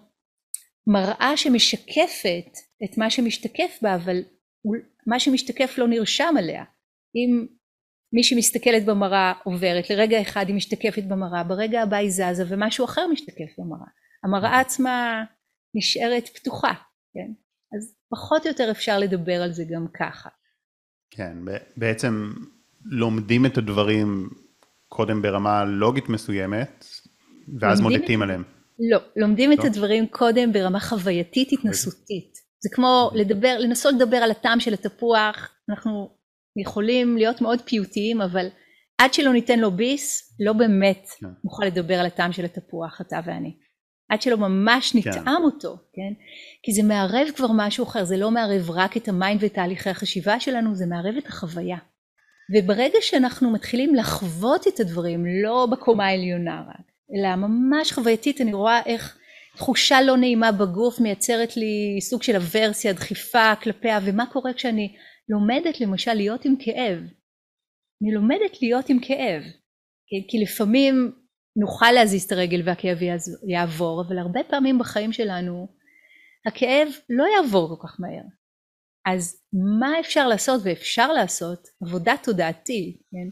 מראה שמשקפת את מה שמשתקף בה, אבל מה שמשתקף לא נרשם עליה. אם מי שמסתכלת במראה עוברת, לרגע אחד היא משתקפת במראה, ברגע הבא היא זזה ומשהו אחר משתקף במראה. המראה עצמה נשארת פתוחה, כן? אז פחות או יותר אפשר לדבר על זה גם ככה. כן, בעצם לומדים את הדברים קודם ברמה לוגית מסוימת, ואז מודדים עליהם. לא, לומדים את לא? הדברים קודם ברמה חווייתית התנסותית. זה כמו לדבר, לנסות לדבר על הטעם של התפוח, אנחנו יכולים להיות מאוד פיוטיים, אבל עד שלא ניתן לו ביס, לא באמת כן. נוכל לדבר על הטעם של התפוח, אתה ואני. עד שלא ממש כן. נטעם כן. אותו, כן? כי זה מערב כבר משהו אחר, זה לא מערב רק את ה mind ותהליכי החשיבה שלנו, זה מערב את החוויה. וברגע שאנחנו מתחילים לחוות את הדברים, לא בקומה העליונה רק, אלא ממש חווייתית, אני רואה איך תחושה לא נעימה בגוף מייצרת לי סוג של אברסיה, דחיפה כלפיה, ומה קורה כשאני לומדת למשל להיות עם כאב. אני לומדת להיות עם כאב, כי, כי לפעמים נוכל להזיז את הרגל והכאב יעבור, אבל הרבה פעמים בחיים שלנו הכאב לא יעבור כל כך מהר. אז מה אפשר לעשות ואפשר לעשות? עבודה תודעתית, כן?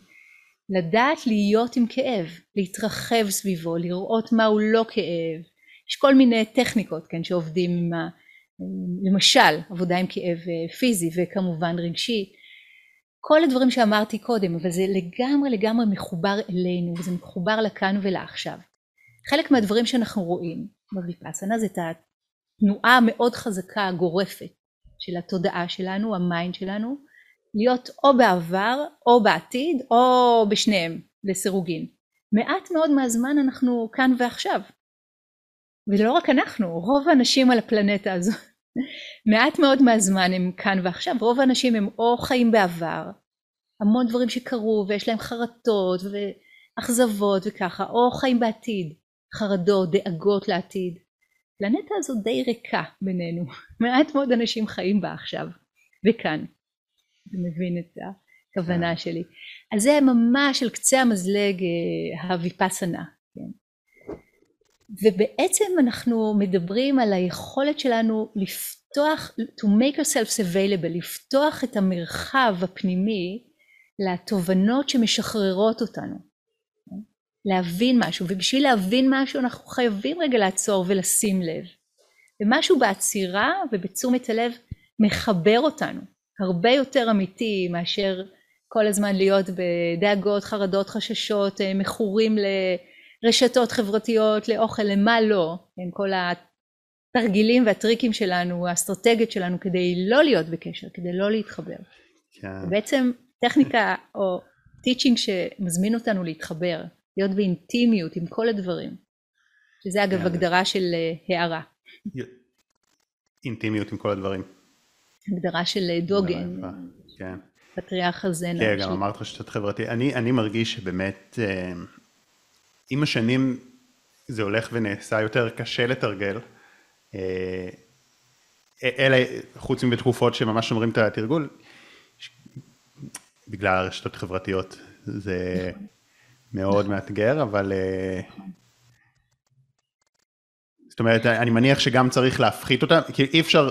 לדעת להיות עם כאב, להתרחב סביבו, לראות מהו לא כאב. יש כל מיני טכניקות, כן, שעובדים עם ה... למשל, עבודה עם כאב פיזי וכמובן רגשי. כל הדברים שאמרתי קודם, אבל זה לגמרי לגמרי מחובר אלינו, וזה מחובר לכאן ולעכשיו. חלק מהדברים שאנחנו רואים בוויפאסנה זה את התנועה המאוד חזקה, הגורפת, של התודעה שלנו, ה mind שלנו, להיות או בעבר או בעתיד או בשניהם לסירוגין. מעט מאוד מהזמן אנחנו כאן ועכשיו. ולא רק אנחנו, רוב האנשים על הפלנטה הזו. מעט מאוד מהזמן הם כאן ועכשיו, רוב האנשים הם או חיים בעבר, המון דברים שקרו ויש להם חרטות ואכזבות וככה, או חיים בעתיד, חרדות, דאגות לעתיד. הפלנטה הזו די ריקה בינינו, מעט מאוד אנשים חיים בה עכשיו וכאן. אתה מבין את הכוונה כן. שלי. אז זה ממש על קצה המזלג אה, הוויפסנה. כן? ובעצם אנחנו מדברים על היכולת שלנו לפתוח, to make ourselves available, לפתוח את המרחב הפנימי לתובנות שמשחררות אותנו. כן? להבין משהו, ובשביל להבין משהו אנחנו חייבים רגע לעצור ולשים לב. ומשהו בעצירה ובתשומת הלב מחבר אותנו. הרבה יותר אמיתי מאשר כל הזמן להיות בדאגות, חרדות, חששות, אה, מכורים לרשתות חברתיות, לאוכל, למה לא, עם כל התרגילים והטריקים שלנו, האסטרטגיות שלנו כדי לא להיות בקשר, כדי לא להתחבר. כן. בעצם טכניקה או טיצ'ינג שמזמין אותנו להתחבר, להיות באינטימיות עם כל הדברים, שזה אגב כן. הגדרה של אה, הערה. אינטימיות עם כל הדברים. הגדרה של אה, דוגן, כן. פטריארך הזנה. כן, גם אמרת רשתות חברתי. אני, אני מרגיש שבאמת אה, עם השנים זה הולך ונעשה יותר קשה לתרגל, אה, אלא חוץ מבתקופות שממש שומרים את התרגול, בגלל הרשתות החברתיות זה נכון. מאוד נכון. מאתגר, אבל... נכון. זאת אומרת, אני מניח שגם צריך להפחית אותה, כי אי אפשר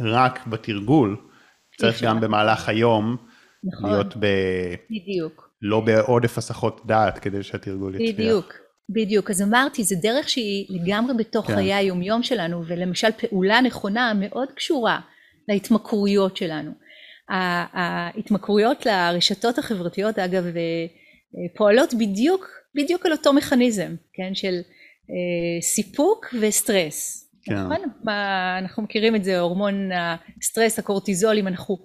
רק בתרגול, צריך גם במהלך היום נכון. להיות ב... בדיוק. לא בעודף הסחות דעת כדי שהתרגול יצליח. בדיוק, בדיוק. אז אמרתי, זו דרך שהיא לגמרי בתוך כן. חיי היומיום שלנו, ולמשל פעולה נכונה מאוד קשורה להתמכרויות שלנו. ההתמכרויות לרשתות החברתיות, אגב, אה, פועלות בדיוק, בדיוק על אותו מכניזם, כן, של אה, סיפוק וסטרס. כן. נכון? מה, אנחנו מכירים את זה, הורמון הסטרס, הקורטיזול, אם אנחנו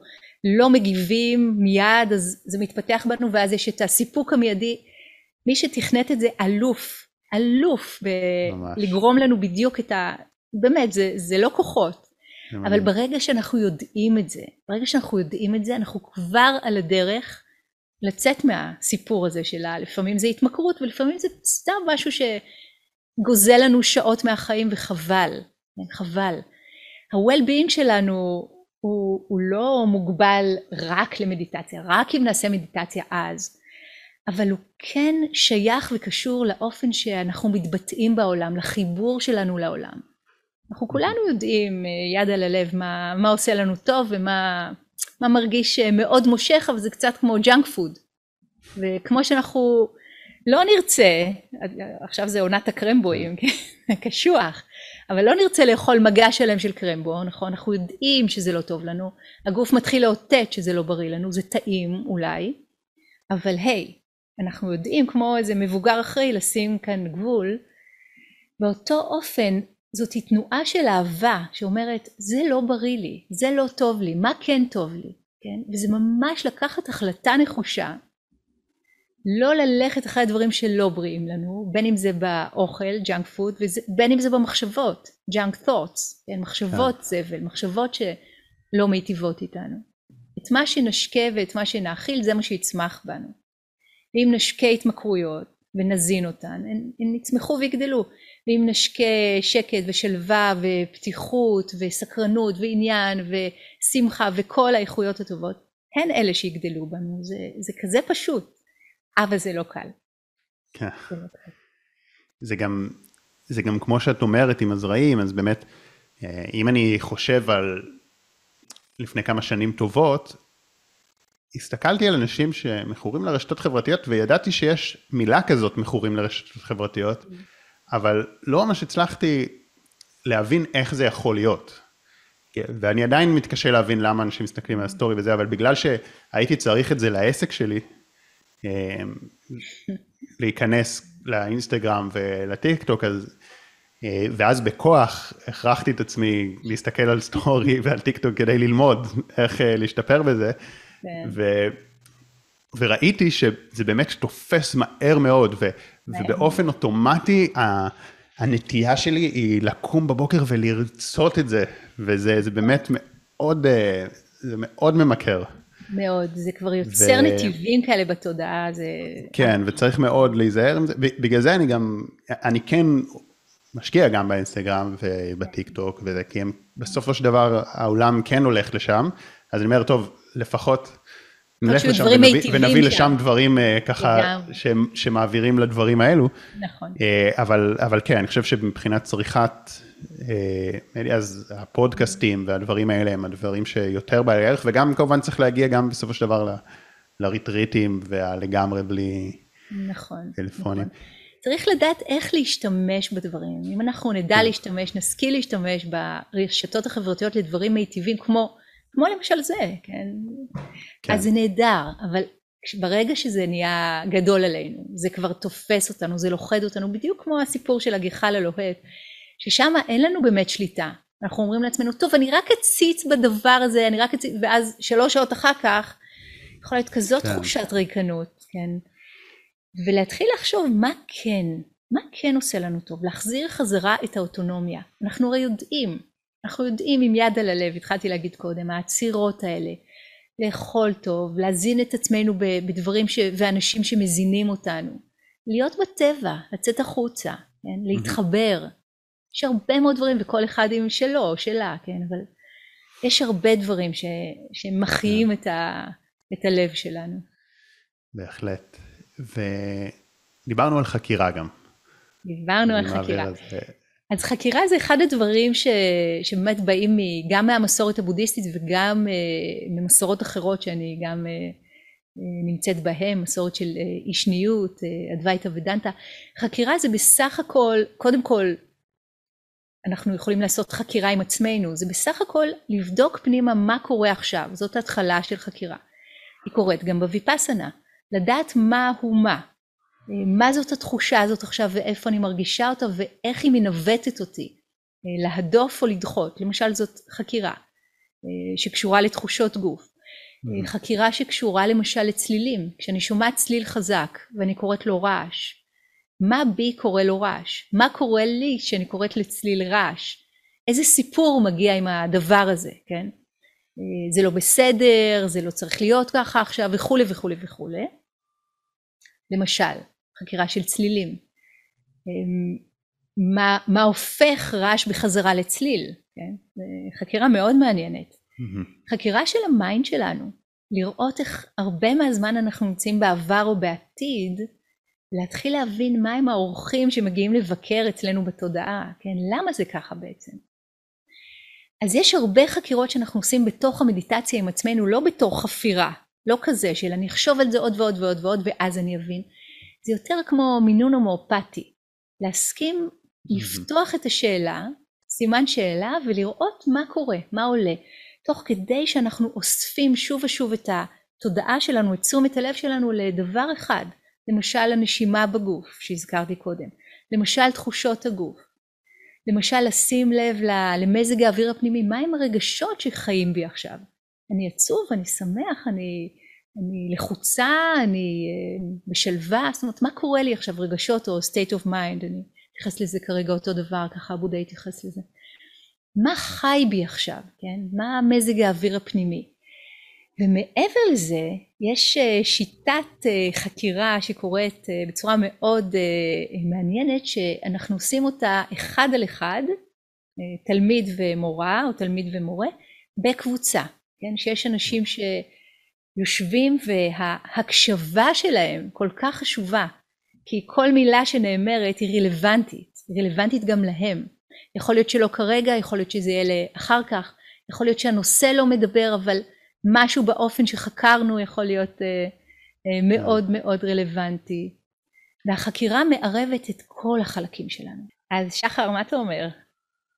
לא מגיבים מיד אז זה מתפתח בנו ואז יש את הסיפוק המיידי. מי שתכנת את זה אלוף, אלוף בלגרום לנו בדיוק את ה... באמת, זה, זה לא כוחות. אבל ברגע שאנחנו יודעים את זה, ברגע שאנחנו יודעים את זה, אנחנו כבר על הדרך לצאת מהסיפור הזה שלה, לפעמים זה התמכרות ולפעמים זה סתם משהו שגוזל לנו שעות מהחיים וחבל. חבל. ה-well-being שלנו הוא, הוא לא מוגבל רק למדיטציה, רק אם נעשה מדיטציה אז, אבל הוא כן שייך וקשור לאופן שאנחנו מתבטאים בעולם, לחיבור שלנו לעולם. אנחנו כולנו יודעים יד על הלב מה, מה עושה לנו טוב ומה מה מרגיש מאוד מושך, אבל זה קצת כמו ג'אנק פוד. וכמו שאנחנו לא נרצה, עכשיו זה עונת הקרמבואים, כן? קשוח, אבל לא נרצה לאכול מגש שלם של קרמבו, נכון? אנחנו יודעים שזה לא טוב לנו, הגוף מתחיל לאותת שזה לא בריא לנו, זה טעים אולי, אבל היי, אנחנו יודעים כמו איזה מבוגר אחראי לשים כאן גבול, באותו אופן זאת תנועה של אהבה שאומרת זה לא בריא לי, זה לא טוב לי, מה כן טוב לי, כן? וזה ממש לקחת החלטה נחושה לא ללכת אחרי הדברים שלא בריאים לנו, בין אם זה באוכל, ג'אנק פוד, ובין אם זה במחשבות, junk thoughts, כן, מחשבות yeah. זבל, מחשבות שלא מיטיבות איתנו. את מה שנשקה ואת מה שנאכיל זה מה שיצמח בנו. ואם נשקה התמכרויות ונזין אותן, הן, הן יצמחו ויגדלו. ואם נשקה שקט ושלווה ופתיחות וסקרנות ועניין ושמחה וכל האיכויות הטובות, הן אלה שיגדלו בנו, זה, זה כזה פשוט. אבל זה לא קל. כן. זה, לא קל. זה גם, זה גם כמו שאת אומרת עם הזרעים, אז באמת, אה, אם אני חושב על לפני כמה שנים טובות, הסתכלתי על אנשים שמכורים לרשתות חברתיות וידעתי שיש מילה כזאת מכורים לרשתות חברתיות, אבל לא ממש הצלחתי להבין איך זה יכול להיות. ואני עדיין מתקשה להבין למה אנשים מסתכלים על הסטורי וזה, אבל בגלל שהייתי צריך את זה לעסק שלי, להיכנס לאינסטגרם ולטיק טוק, אז, אה, ואז בכוח הכרחתי את עצמי להסתכל על סטורי ועל טיק טוק כדי ללמוד איך אה, להשתפר בזה, כן. ו, וראיתי שזה באמת תופס מהר מאוד, ו, ובאופן אוטומטי הנטייה שלי היא לקום בבוקר ולרצות את זה, וזה באמת מאוד, אה, זה מאוד ממכר. מאוד, זה כבר יוצר ו... נתיבים כאלה בתודעה, זה... כן, וצריך מאוד להיזהר עם זה, בגלל זה אני גם, אני כן משקיע גם באינסטגרם ובטיק טוק וזה, כי הם, בסופו של דבר העולם כן הולך לשם, אז אני אומר, טוב, לפחות נלך לשם ונביא, ונביא לשם דברים uh, ככה ש, שמעבירים לדברים האלו. נכון. Uh, אבל, אבל כן, אני חושב שמבחינת צריכת אז הפודקאסטים והדברים האלה הם הדברים שיותר בעלי ערך, וגם כמובן צריך להגיע גם בסופו של דבר לריטריטים והלגמרי בלי נכון, טלפונים. נכון. צריך לדעת איך להשתמש בדברים. אם אנחנו נדע כן. להשתמש, נשכיל להשתמש ברשתות החברתיות לדברים מיטיבים, כמו, כמו למשל זה, כן? כן? אז זה נהדר, אבל ברגע שזה נהיה גדול עלינו, זה כבר תופס אותנו, זה לוכד אותנו, בדיוק כמו הסיפור של הגיחה ללוהט. ששם אין לנו באמת שליטה. אנחנו אומרים לעצמנו, טוב, אני רק אציץ בדבר הזה, אני רק אציץ, ואז שלוש שעות אחר כך, יכולה להיות כזאת כן. תחושת ריקנות, כן? ולהתחיל לחשוב מה כן, מה כן עושה לנו טוב, להחזיר חזרה את האוטונומיה. אנחנו הרי יודעים, אנחנו יודעים עם יד על הלב, התחלתי להגיד קודם, העצירות האלה, לאכול טוב, להזין את עצמנו בדברים ש... ואנשים שמזינים אותנו, להיות בטבע, לצאת החוצה, כן? להתחבר. יש הרבה מאוד דברים וכל אחד עם שלו או שלה, כן, אבל יש הרבה דברים ש, שמחיים כן. את, ה, את הלב שלנו. בהחלט. ודיברנו על חקירה גם. דיברנו על חקירה. אז... אז חקירה זה אחד הדברים ש... שבאמת באים גם מהמסורת הבודהיסטית וגם uh, ממסורות אחרות שאני גם uh, נמצאת בהן, מסורת של אישניות, אדווייתא ודנטה. חקירה זה בסך הכל, קודם כל אנחנו יכולים לעשות חקירה עם עצמנו, זה בסך הכל לבדוק פנימה מה קורה עכשיו, זאת התחלה של חקירה. היא קורית גם בוויפאסנה, לדעת מה הוא מה, מה זאת התחושה הזאת עכשיו ואיפה אני מרגישה אותה ואיך היא מנווטת אותי, להדוף או לדחות, למשל זאת חקירה שקשורה לתחושות גוף, mm-hmm. חקירה שקשורה למשל לצלילים, כשאני שומעת צליל חזק ואני קוראת לו רעש, מה בי קורא לו רעש? מה קורה לי כשאני קוראת לצליל רעש? איזה סיפור מגיע עם הדבר הזה, כן? אה, זה לא בסדר, זה לא צריך להיות ככה עכשיו וכולי וכולי וכולי. למשל, חקירה של צלילים. אה, מה, מה הופך רעש בחזרה לצליל, כן? חקירה מאוד מעניינת. Mm-hmm. חקירה של ה mind שלנו, לראות איך הרבה מהזמן אנחנו נמצאים בעבר או בעתיד, להתחיל להבין מהם האורחים שמגיעים לבקר אצלנו בתודעה, כן? למה זה ככה בעצם? אז יש הרבה חקירות שאנחנו עושים בתוך המדיטציה עם עצמנו, לא בתור חפירה, לא כזה של אני אחשוב על זה עוד ועוד ועוד ועוד ואז אני אבין. זה יותר כמו מינון הומואפתי, להסכים לפתוח את השאלה, סימן שאלה, ולראות מה קורה, מה עולה, תוך כדי שאנחנו אוספים שוב ושוב את התודעה שלנו, את תשומת הלב שלנו לדבר אחד, למשל הנשימה בגוף שהזכרתי קודם, למשל תחושות הגוף, למשל לשים לב למזג האוויר הפנימי, מהם הרגשות שחיים בי עכשיו? אני עצוב, אני שמח, אני, אני לחוצה, אני אה, בשלווה, זאת אומרת מה קורה לי עכשיו רגשות או state of mind, אני אתייחס לזה כרגע אותו דבר, ככה בודה יתייחס לזה. מה חי בי עכשיו, כן? מה מזג האוויר הפנימי? ומעבר לזה יש אה, שיטת אה, חקירה שקורית אה, בצורה מאוד מעניינת שאנחנו עושים אותה אחד על אחד תלמיד ומורה או תלמיד ומורה בקבוצה כן? שיש אנשים שיושבים וההקשבה שלהם כל כך חשובה כי כל מילה שנאמרת היא רלוונטית היא רלוונטית גם להם. יכול להיות שלא כרגע יכול להיות שזה יהיה לאחר כך יכול להיות שהנושא לא מדבר אבל משהו באופן שחקרנו יכול להיות אה, אה, מאוד כן. מאוד רלוונטי. והחקירה מערבת את כל החלקים שלנו. אז שחר, מה אתה אומר?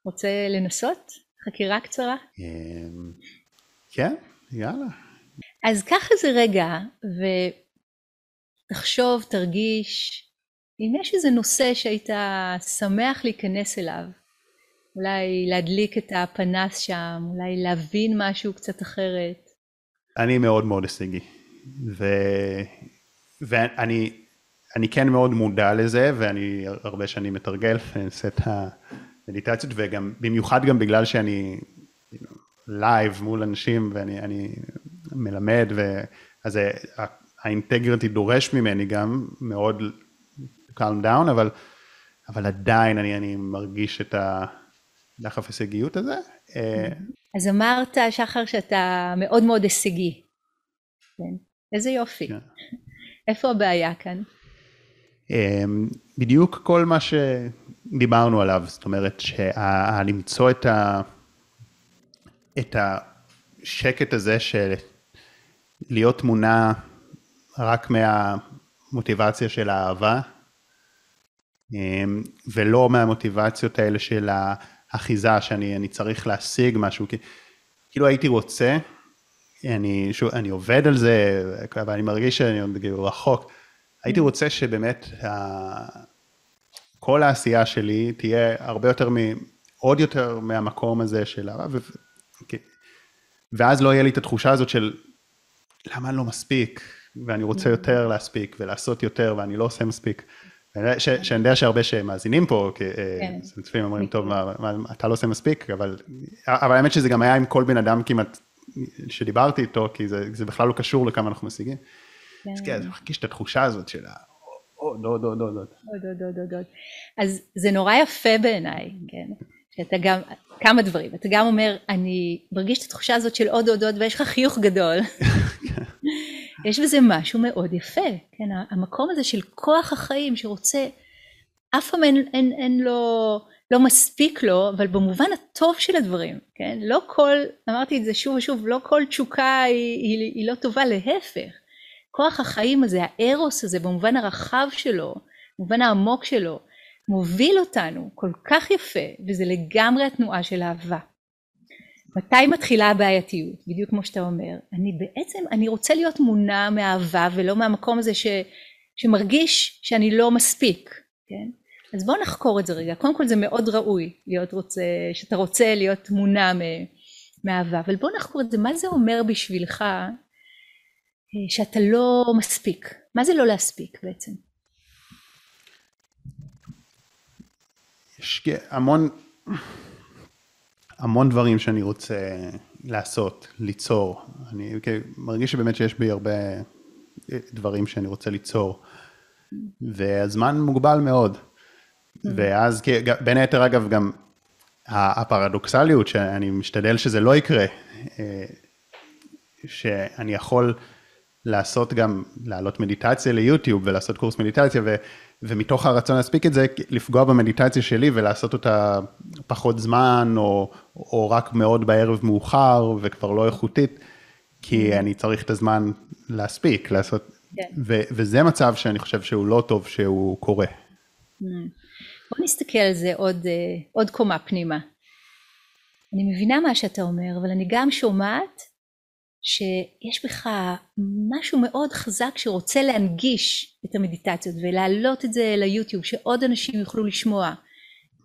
רוצה לנסות? חקירה קצרה? אמ, כן, יאללה. אז קח איזה רגע ותחשוב, תרגיש, אם יש איזה נושא שהיית שמח להיכנס אליו, אולי להדליק את הפנס שם, אולי להבין משהו קצת אחרת, אני מאוד מאוד הישגי. ו... ואני אני כן מאוד מודע לזה, ואני הרבה שנים מתרגל, ואני עושה את המדיטציות, וגם, במיוחד גם בגלל שאני לייב מול אנשים, ואני מלמד, ואז ה integrity דורש ממני גם מאוד calm down, אבל, אבל עדיין אני, אני מרגיש את הדחף הישגיות הזה. אז אמרת, שחר, שאתה מאוד מאוד הישגי. כן. איזה יופי. כן. איפה הבעיה כאן? אמ, בדיוק כל מה שדיברנו עליו, זאת אומרת, למצוא את, ה... את השקט הזה של להיות תמונה רק מהמוטיבציה של האהבה, אמ, ולא מהמוטיבציות האלה של ה... אחיזה שאני צריך להשיג משהו, כי כאילו הייתי רוצה, אני, שוב, אני עובד על זה, אבל אני מרגיש שאני עוד כאילו רחוק, הייתי. רוצה שבאמת. כל העשייה שלי תהיה הרבה יותר, מ... עוד יותר מהמקום הזה של הרב, ו... ואז לא יהיה לי את התחושה הזאת של למה אני לא מספיק, ואני רוצה. יותר להספיק ולעשות יותר ואני לא עושה מספיק. שאני יודע שהרבה שמאזינים פה, אה, כן. צופים אומרים, טוב, אתה לא עושה מספיק, אבל האמת שזה גם היה עם כל בן אדם כמעט שדיברתי איתו, כי זה בכלל לא קשור לכמה אנחנו משיגים. אז כן, אני מרגיש את התחושה הזאת של עוד, עוד, עוד, עוד. עוד, עוד, עוד, עוד. אז זה נורא יפה בעיניי, כן? שאתה גם, כמה דברים, אתה גם אומר, אני מרגיש את התחושה הזאת של עוד, עוד, עוד, ויש לך חיוך גדול. יש בזה משהו מאוד יפה, כן, המקום הזה של כוח החיים שרוצה, אף פעם אין, אין, אין לו, לא מספיק לו, אבל במובן הטוב של הדברים, כן, לא כל, אמרתי את זה שוב ושוב, לא כל תשוקה היא, היא, היא לא טובה, להפך, כוח החיים הזה, הארוס הזה, במובן הרחב שלו, במובן העמוק שלו, מוביל אותנו כל כך יפה, וזה לגמרי התנועה של אהבה. מתי מתחילה הבעייתיות? בדיוק כמו שאתה אומר. אני בעצם, אני רוצה להיות מונע מאהבה ולא מהמקום הזה ש, שמרגיש שאני לא מספיק, כן? אז בוא נחקור את זה רגע. קודם כל זה מאוד ראוי להיות רוצה, שאתה רוצה להיות מונע מאהבה, אבל בוא נחקור את זה. מה זה אומר בשבילך אה, שאתה לא מספיק? מה זה לא להספיק בעצם? יש המון... המון דברים שאני רוצה לעשות, ליצור. אני מרגיש שבאמת שיש בי הרבה דברים שאני רוצה ליצור. והזמן מוגבל מאוד. ואז בין היתר אגב גם הפרדוקסליות שאני משתדל שזה לא יקרה, אה, שאני יכול לעשות גם, לעלות מדיטציה ליוטיוב ולעשות קורס מדיטציה ו, ומתוך הרצון להספיק את זה, לפגוע במדיטציה שלי ולעשות אותה פחות זמן או, או רק מאוד בערב מאוחר וכבר לא איכותית, כי. אני צריך את הזמן להספיק, לעשות, כן. ו, וזה מצב שאני חושב שהוא לא טוב שהוא קורה. Mm-hmm. בוא נסתכל על זה עוד, אה, עוד קומה פנימה. אני מבינה מה שאתה אומר, אבל אני גם שומעת שיש בך משהו מאוד חזק שרוצה להנגיש את המדיטציות ולהעלות את זה ליוטיוב שעוד אנשים יוכלו לשמוע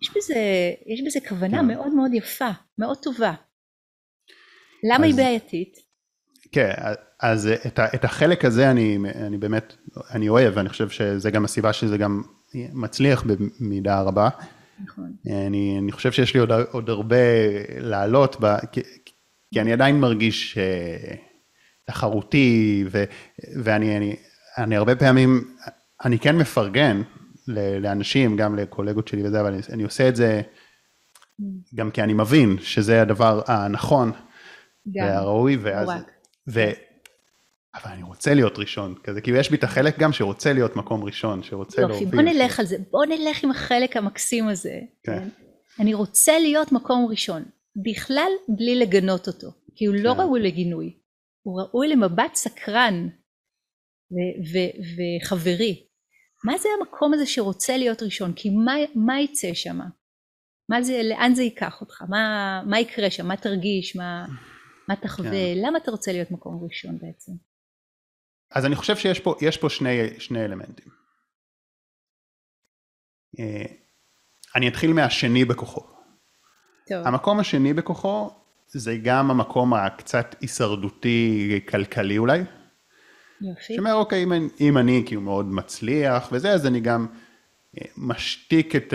יש בזה, יש בזה כוונה כן. מאוד מאוד יפה, מאוד טובה. למה אז, היא בעייתית? כן, אז את, את החלק הזה אני, אני באמת, אני אוהב, ואני חושב שזה גם הסיבה שזה גם מצליח במידה רבה. נכון. אני, אני חושב שיש לי עוד, עוד הרבה לעלות, ב, כי, כי אני עדיין מרגיש uh, תחרותי, ו, ואני אני, אני הרבה פעמים, אני כן מפרגן לאנשים, גם לקולגות שלי וזה, אבל אני, אני עושה את זה גם כי אני מבין שזה הדבר הנכון והראוי, ואז... ו, אבל אני רוצה להיות ראשון, כזה, כאילו יש בי את החלק גם שרוצה להיות מקום ראשון, שרוצה להוביל. בוא נלך על זה, בוא נלך עם החלק המקסים הזה. כן. אני רוצה להיות מקום ראשון, בכלל בלי לגנות אותו, כי הוא לא כן. ראוי לגינוי, הוא ראוי למבט סקרן וחברי. מה זה המקום הזה שרוצה להיות ראשון? כי מה, מה יצא שם? מה זה, לאן זה ייקח אותך? מה, מה יקרה שם? מה תרגיש? מה, מה תחווה? כן. למה אתה רוצה להיות מקום ראשון בעצם? אז אני חושב שיש פה, פה שני, שני אלמנטים. אה, אני אתחיל מהשני בכוחו. טוב. המקום השני בכוחו זה גם המקום הקצת הישרדותי כלכלי אולי. יופי. שאומר אוקיי אם, אם אני כאילו מאוד מצליח וזה אז אני גם אה, משתיק את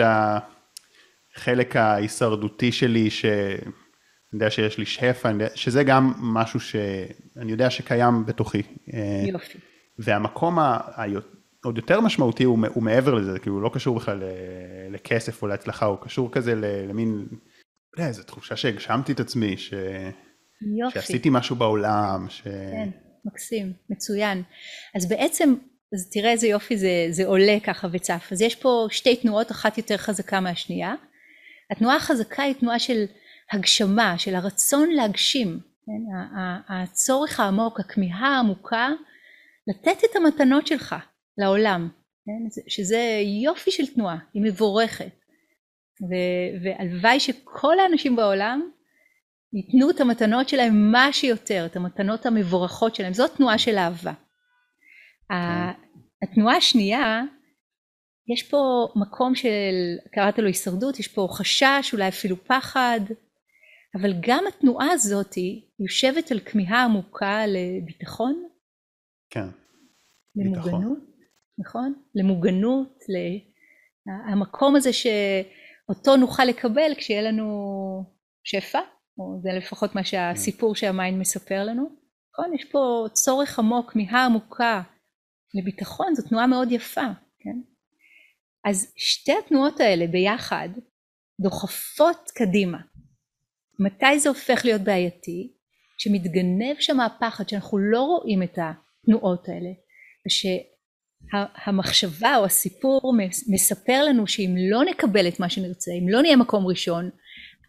החלק ההישרדותי שלי שאני יודע שיש לי שפע, שזה גם משהו שאני יודע שקיים בתוכי. אה, יופי. והמקום העוד יותר משמעותי הוא, הוא מעבר לזה, כאילו הוא לא קשור בכלל לכסף או להצלחה, הוא קשור כזה למין, לא יודע, איזו תחושה שהגשמתי את עצמי, ש... יופי. שעשיתי משהו בעולם. ש... כן. מקסים, מצוין. אז בעצם, אז תראה איזה יופי זה, זה עולה ככה וצף. אז יש פה שתי תנועות, אחת יותר חזקה מהשנייה. התנועה החזקה היא תנועה של הגשמה, של הרצון להגשים, כן? הצורך העמוק, הכמיהה העמוקה, לתת את המתנות שלך לעולם, כן? שזה יופי של תנועה, היא מבורכת. והלוואי שכל האנשים בעולם ייתנו את המתנות שלהם מה שיותר, את המתנות המבורכות שלהם, זאת תנועה של אהבה. התנועה השנייה, יש פה מקום של, קראת לו הישרדות, יש פה חשש, אולי אפילו פחד, אבל גם התנועה הזאת יושבת על כמיהה עמוקה לביטחון. כן, למוגנות, ביטחון. נכון? למוגנות, המקום הזה שאותו נוכל לקבל כשיהיה לנו שפע, או זה לפחות מה שהסיפור שהמיינד מספר לנו. נכון? יש פה צורך עמוק, כמיהה עמוקה לביטחון, זו תנועה מאוד יפה, כן? אז שתי התנועות האלה ביחד דוחפות קדימה. מתי זה הופך להיות בעייתי? שמתגנב שם הפחד שאנחנו לא רואים את התנועות האלה, ושהמחשבה או הסיפור מספר לנו שאם לא נקבל את מה שנרצה, אם לא נהיה מקום ראשון,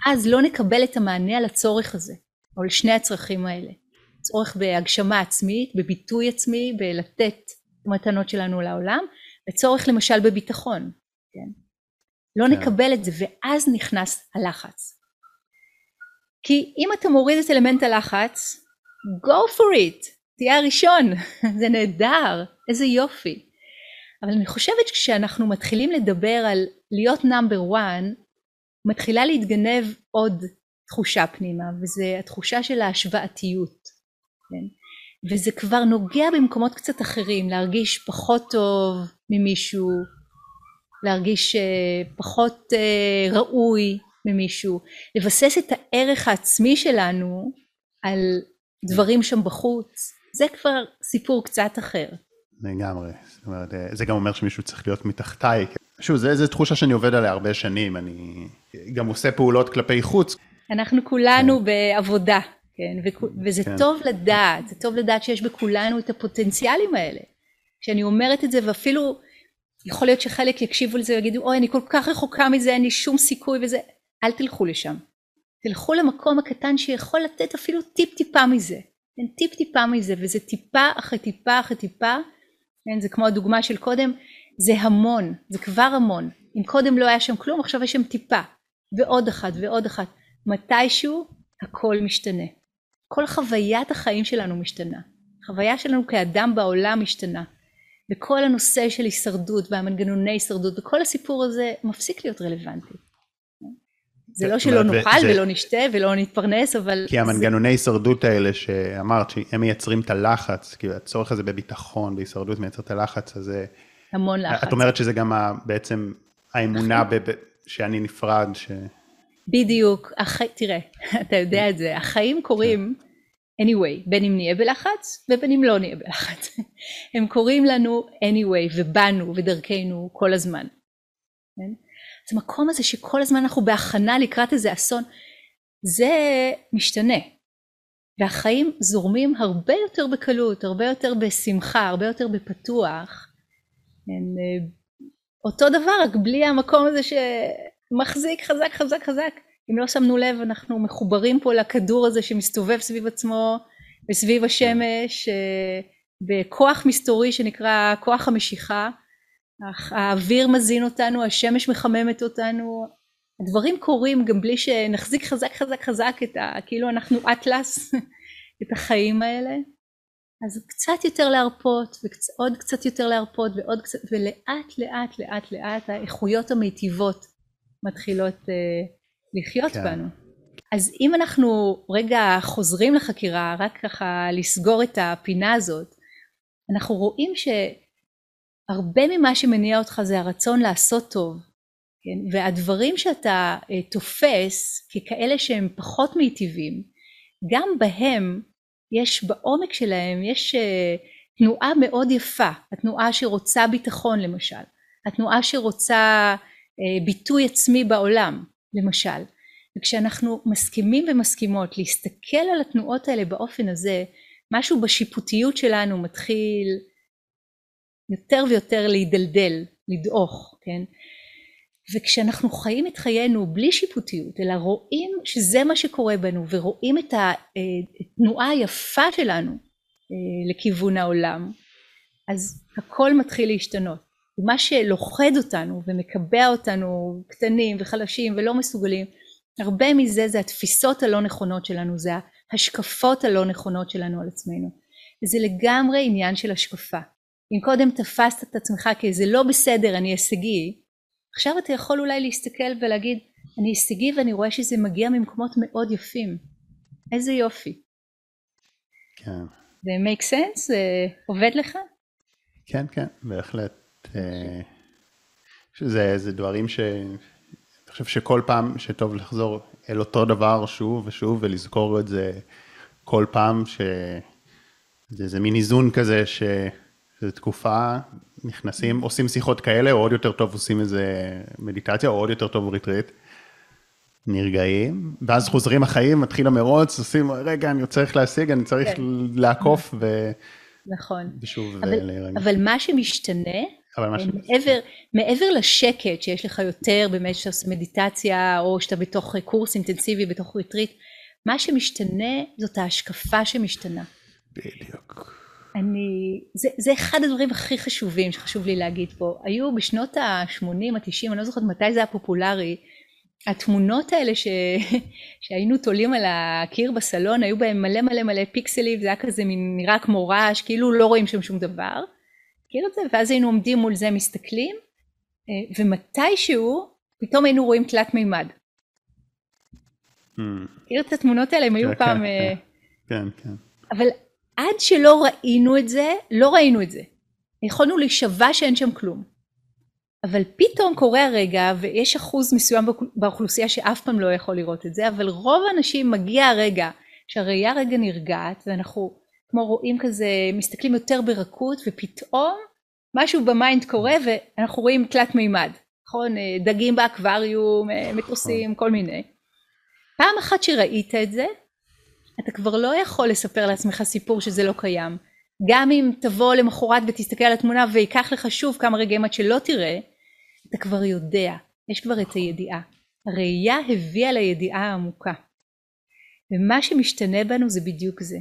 אז לא נקבל את המענה על הצורך הזה, או לשני הצרכים האלה. צורך בהגשמה עצמית, בביטוי עצמי, בלתת מתנות שלנו לעולם, וצורך למשל בביטחון, כן? לא כן. נקבל את זה, ואז נכנס הלחץ. כי אם אתה מוריד את אלמנט הלחץ, go for it, תהיה הראשון, זה נהדר, איזה יופי. אבל אני חושבת שכשאנחנו מתחילים לדבר על להיות נאמבר 1, מתחילה להתגנב עוד תחושה פנימה וזה התחושה של ההשוואתיות. כן? וזה כבר נוגע במקומות קצת אחרים להרגיש פחות טוב ממישהו להרגיש אה, פחות אה, ראוי ממישהו. לבסס את הערך העצמי שלנו על דברים שם בחוץ זה כבר סיפור קצת אחר לגמרי, זאת אומרת, אה, זה גם אומר שמישהו צריך להיות מתחתיי. שוב, זו תחושה שאני עובד עליה הרבה שנים, אני גם עושה פעולות כלפי חוץ. אנחנו כולנו כן. בעבודה, כן, וזה כן. טוב לדעת, זה טוב לדעת שיש בכולנו את הפוטנציאלים האלה. כשאני אומרת את זה ואפילו יכול להיות שחלק יקשיבו לזה ויגידו אוי אני כל כך רחוקה מזה אין לי שום סיכוי וזה אל תלכו לשם תלכו למקום הקטן שיכול לתת אפילו טיפ טיפה מזה כן, טיפ טיפה מזה וזה טיפה אחרי טיפה אחרי טיפה כן, זה כמו הדוגמה של קודם זה המון זה כבר המון. אם קודם לא היה שם כלום עכשיו יש שם טיפה. ועוד אחת ועוד אחת. מתישהו הכל משתנה. כל חוויית החיים שלנו משתנה. חוויה שלנו כאדם בעולם משתנה. וכל הנושא של הישרדות והמנגנוני הישרדות וכל הסיפור הזה מפסיק להיות רלוונטי זה לא שלא נאכל זה... ולא נשתה ולא נתפרנס, אבל... כי המנגנוני זה... הישרדות האלה שאמרת, שהם מייצרים את הלחץ, כי הצורך הזה בביטחון, בהישרדות מייצר את הלחץ הזה. המון לחץ. את אומרת שזה גם בעצם האמונה ב... שאני נפרד, ש... בדיוק, הח... תראה, אתה יודע את זה, החיים קורים anyway, בין אם נהיה בלחץ ובין אם לא נהיה בלחץ. הם קורים לנו anyway ובנו ודרכנו כל הזמן. כן? אז המקום הזה שכל הזמן אנחנו בהכנה לקראת איזה אסון, זה משתנה. והחיים זורמים הרבה יותר בקלות, הרבה יותר בשמחה, הרבה יותר בפתוח. כן, אה, אותו דבר, רק בלי המקום הזה שמחזיק חזק חזק חזק. אם לא שמנו לב, אנחנו מחוברים פה לכדור הזה שמסתובב סביב עצמו וסביב השמש, אה, בכוח מסתורי שנקרא כוח המשיכה. האוויר מזין אותנו, השמש מחממת אותנו, הדברים קורים גם בלי שנחזיק חזק חזק חזק את ה... כאילו אנחנו אטלס, את החיים האלה. אז קצת יותר להרפות, ועוד קצת יותר להרפות, ועוד קצת, ולאט לאט לאט לאט האיכויות המיטיבות מתחילות uh, לחיות כן. בנו. אז אם אנחנו רגע חוזרים לחקירה, רק ככה לסגור את הפינה הזאת, אנחנו רואים שהרבה ממה שמניע אותך זה הרצון לעשות טוב, כן? והדברים שאתה uh, תופס ככאלה שהם פחות מיטיבים, גם בהם יש בעומק שלהם, יש uh, תנועה מאוד יפה, התנועה שרוצה ביטחון למשל, התנועה שרוצה uh, ביטוי עצמי בעולם למשל, וכשאנחנו מסכימים ומסכימות להסתכל על התנועות האלה באופן הזה, משהו בשיפוטיות שלנו מתחיל יותר ויותר להידלדל, לדעוך, כן? וכשאנחנו חיים את חיינו בלי שיפוטיות, אלא רואים שזה מה שקורה בנו, ורואים את התנועה היפה שלנו אה, לכיוון העולם, אז הכל מתחיל להשתנות. ומה שלוכד אותנו ומקבע אותנו קטנים וחלשים ולא מסוגלים, הרבה מזה זה התפיסות הלא נכונות שלנו, זה ההשקפות הלא נכונות שלנו על עצמנו. וזה לגמרי עניין של השקפה. אם קודם תפסת את עצמך כאיזה לא בסדר, אני הישגי, עכשיו אתה יכול אולי להסתכל ולהגיד, אני הישגי ואני רואה שזה מגיע ממקומות מאוד יפים. איזה יופי. כן. זה make sense? זה עובד לך? כן, כן, בהחלט. אה, שזה זה דברים ש... אני חושב שכל פעם שטוב לחזור אל אותו דבר שוב ושוב ולזכור את זה כל פעם, שזה איזה מין איזון כזה, שזו תקופה, נכנסים, עושים שיחות כאלה, או עוד יותר טוב עושים איזה מדיטציה, או עוד יותר טוב ריטריט. נרגעים, ואז חוזרים החיים, מתחיל המרוץ, עושים, רגע, אני צריך להשיג, אני צריך כן. לעקוף, ו... נכון. ושוב אבל, להירגע. אבל מה שמשתנה, אבל מה מעבר, מעבר לשקט שיש לך יותר באמת שאתה עושה מדיטציה, או שאתה בתוך קורס אינטנסיבי, בתוך ריטריט, מה שמשתנה זאת ההשקפה שמשתנה. בדיוק. אני, זה, זה אחד הדברים הכי חשובים שחשוב לי להגיד פה. היו בשנות ה-80, ה-90, אני לא זוכרת מתי זה היה פופולרי, התמונות האלה ש... שהיינו תולים על הקיר בסלון, היו בהם מלא מלא מלא פיקסלים, זה היה כזה מין נראה כמו רעש, כאילו לא רואים שם שום דבר. מכיר את זה? ואז היינו עומדים מול זה מסתכלים, אה, ומתישהו פתאום היינו רואים תלת מימד. Hmm. מכיר את התמונות האלה? הם היו כן, פעם... כן, כן. כן. אבל עד שלא ראינו את זה, לא ראינו את זה. יכולנו להישבע שאין שם כלום. אבל פתאום קורה הרגע, ויש אחוז מסוים באוכלוסייה שאף פעם לא יכול לראות את זה, אבל רוב האנשים מגיע הרגע שהראייה רגע נרגעת, ואנחנו כמו רואים כזה, מסתכלים יותר ברכות, ופתאום משהו ב mind קורה, ואנחנו רואים תלת מימד, נכון? דגים באקווריום, מטוסים, כל מיני. פעם אחת שראית את זה, אתה כבר לא יכול לספר לעצמך סיפור שזה לא קיים. גם אם תבוא למחרת ותסתכל על התמונה וייקח לך שוב כמה רגעים עד שלא תראה, אתה כבר יודע, יש כבר את הידיעה. הראייה הביאה לידיעה העמוקה. ומה שמשתנה בנו זה בדיוק זה.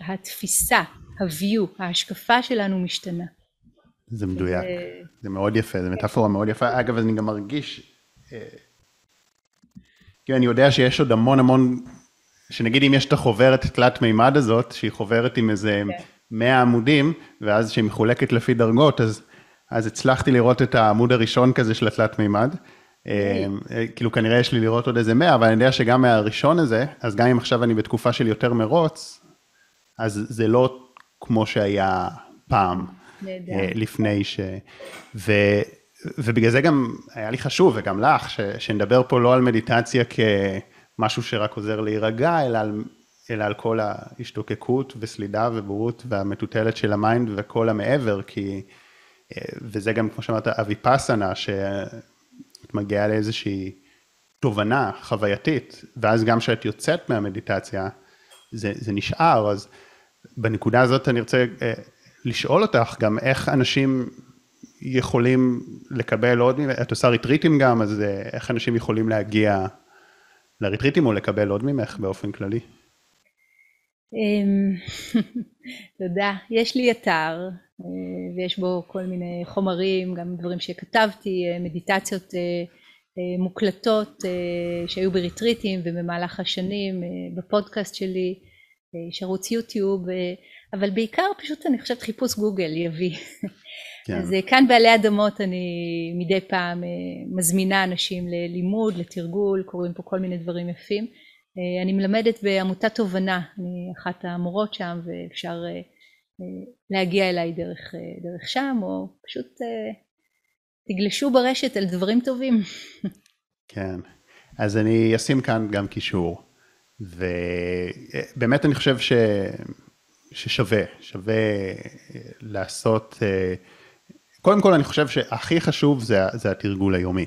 התפיסה, ה-view, ההשקפה שלנו משתנה. זה מדויק, זה מאוד יפה, זו מטאפורה מאוד יפה. אגב, אני גם מרגיש, כאילו אני יודע שיש עוד המון המון שנגיד אם יש את החוברת תלת מימד הזאת, שהיא חוברת עם איזה 100 כן. עמודים, ואז שהיא מחולקת לפי דרגות, אז, אז הצלחתי לראות את העמוד הראשון כזה של התלת מימד, כאילו כנראה יש לי לראות עוד איזה 100, אבל אני יודע שגם מהראשון הזה, אז גם אם עכשיו אני בתקופה של יותר מרוץ, אז זה לא כמו שהיה פעם, לפני ש... ו... ובגלל זה גם היה לי חשוב, וגם לך, ש... שנדבר פה לא על מדיטציה כמשהו שרק עוזר להירגע, אלא על, אלא על כל ההשתוקקות וסלידה ובורות והמטוטלת של ה mind וכל המעבר, כי... וזה גם, כמו שאמרת, הוויפאסנה, שאת מגיעה לאיזושהי תובנה חווייתית, ואז גם כשאת יוצאת מהמדיטציה, זה, זה נשאר, אז בנקודה הזאת אני רוצה אה, לשאול אותך גם איך אנשים יכולים לקבל עוד, את עושה ריטריטים גם, אז אה, איך אנשים יכולים להגיע לריטריטים או לקבל עוד ממך באופן כללי? אמ, תודה. יש לי אתר אה, ויש בו כל מיני חומרים, גם דברים שכתבתי, מדיטציות מוקלטות שהיו בריטריטים ובמהלך השנים בפודקאסט שלי. יש ערוץ יוטיוב, אבל בעיקר פשוט אני חושבת חיפוש גוגל יביא. כן. אז אה, כאן בעלי אדמות אני מדי פעם אה, מזמינה אנשים ללימוד, לתרגול, קורים פה כל מיני דברים יפים. אה, אני מלמדת בעמותת תובנה, אני אחת המורות שם ואפשר להגיע אליי דרך, דרך שם, או פשוט תגלשו ברשת על דברים טובים. כן, אז אני אשים כאן גם קישור. ובאמת אני חושב ש... ששווה, שווה לעשות, קודם כל אני חושב שהכי חשוב זה, זה התרגול היומי.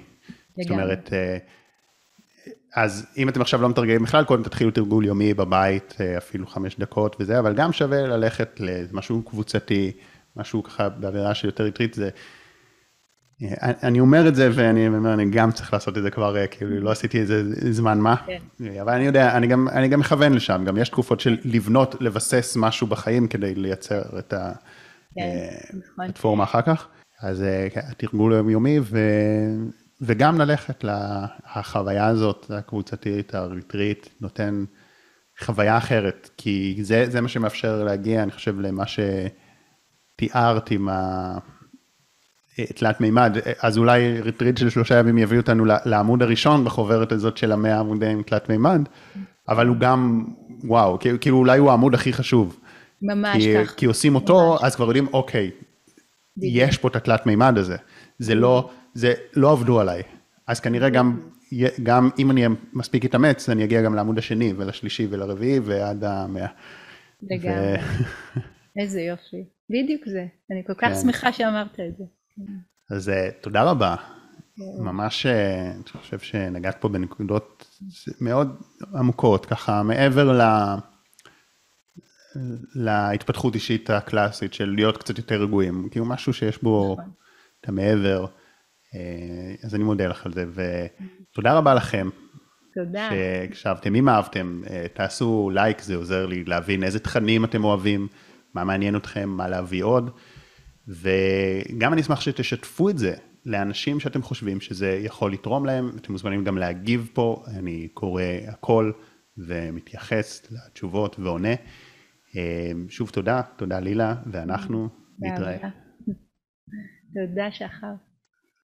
לגמרי. זאת אומרת, אז אם אתם עכשיו לא מתרגלים בכלל, קודם תתחילו תרגול יומי בבית, אפילו חמש דקות וזה, אבל גם שווה ללכת למשהו קבוצתי, משהו ככה באווירה של יותר ריטריט, זה אני אומר את זה ואני אומר, אני גם צריך לעשות את זה כבר, אה, כאילו לא עשיתי את זה זמן מה, כן. אבל אני יודע, אני גם, אני גם מכוון לשם, גם יש תקופות של לבנות, לבסס משהו בחיים כדי לייצר את הפלטפורמה כן, נכון. אחר כך, אז אה, כן, התרגול היומיומי ו... וגם ללכת לחוויה הזאת, הקבוצתית, הריטריט, נותן חוויה אחרת, כי זה, זה מה שמאפשר להגיע, אני חושב, למה שתיארת עם ה... תלת מימד, אז אולי ריטריט של שלושה ימים יביא אותנו לעמוד הראשון בחוברת הזאת של המאה עמודים תלת מימד, אבל הוא גם, וואו, כאילו אולי הוא העמוד הכי חשוב. ממש כי, כך. כי עושים אותו, ממש. אז כבר יודעים, אוקיי, יש פה את התלת מימד הזה, זה לא, זה לא עבדו עליי. אז כנראה גם, גם אם אני מספיק אתאמץ, אני אגיע גם לעמוד השני ולשלישי ולרביעי ועד המאה. לגמרי. איזה יופי. בדיוק זה. אני כל כך כן. שמחה שאמרת את זה. אז אה, תודה רבה. ממש, אה, אני חושב שנגעת פה בנקודות מאוד עמוקות, ככה מעבר ל... להתפתחות אישית הקלאסית של להיות קצת יותר רגועים, כאילו משהו שיש בו נכון. את המעבר. אה, אז אני מודה לך על זה, ותודה רבה לכם. תודה. שהקשבתם, אם אהבתם, תעשו לייק, זה עוזר לי להבין איזה תכנים אתם אוהבים, מה מעניין אתכם, מה להביא עוד. וגם אני אשמח שתשתפו את זה לאנשים שאתם חושבים שזה יכול לתרום להם, אתם מוזמנים גם להגיב פה, אני קורא הכל ומתייחס לתשובות ועונה. אה, שוב תודה, תודה לילה, ואנחנו נתראה. תודה שחר.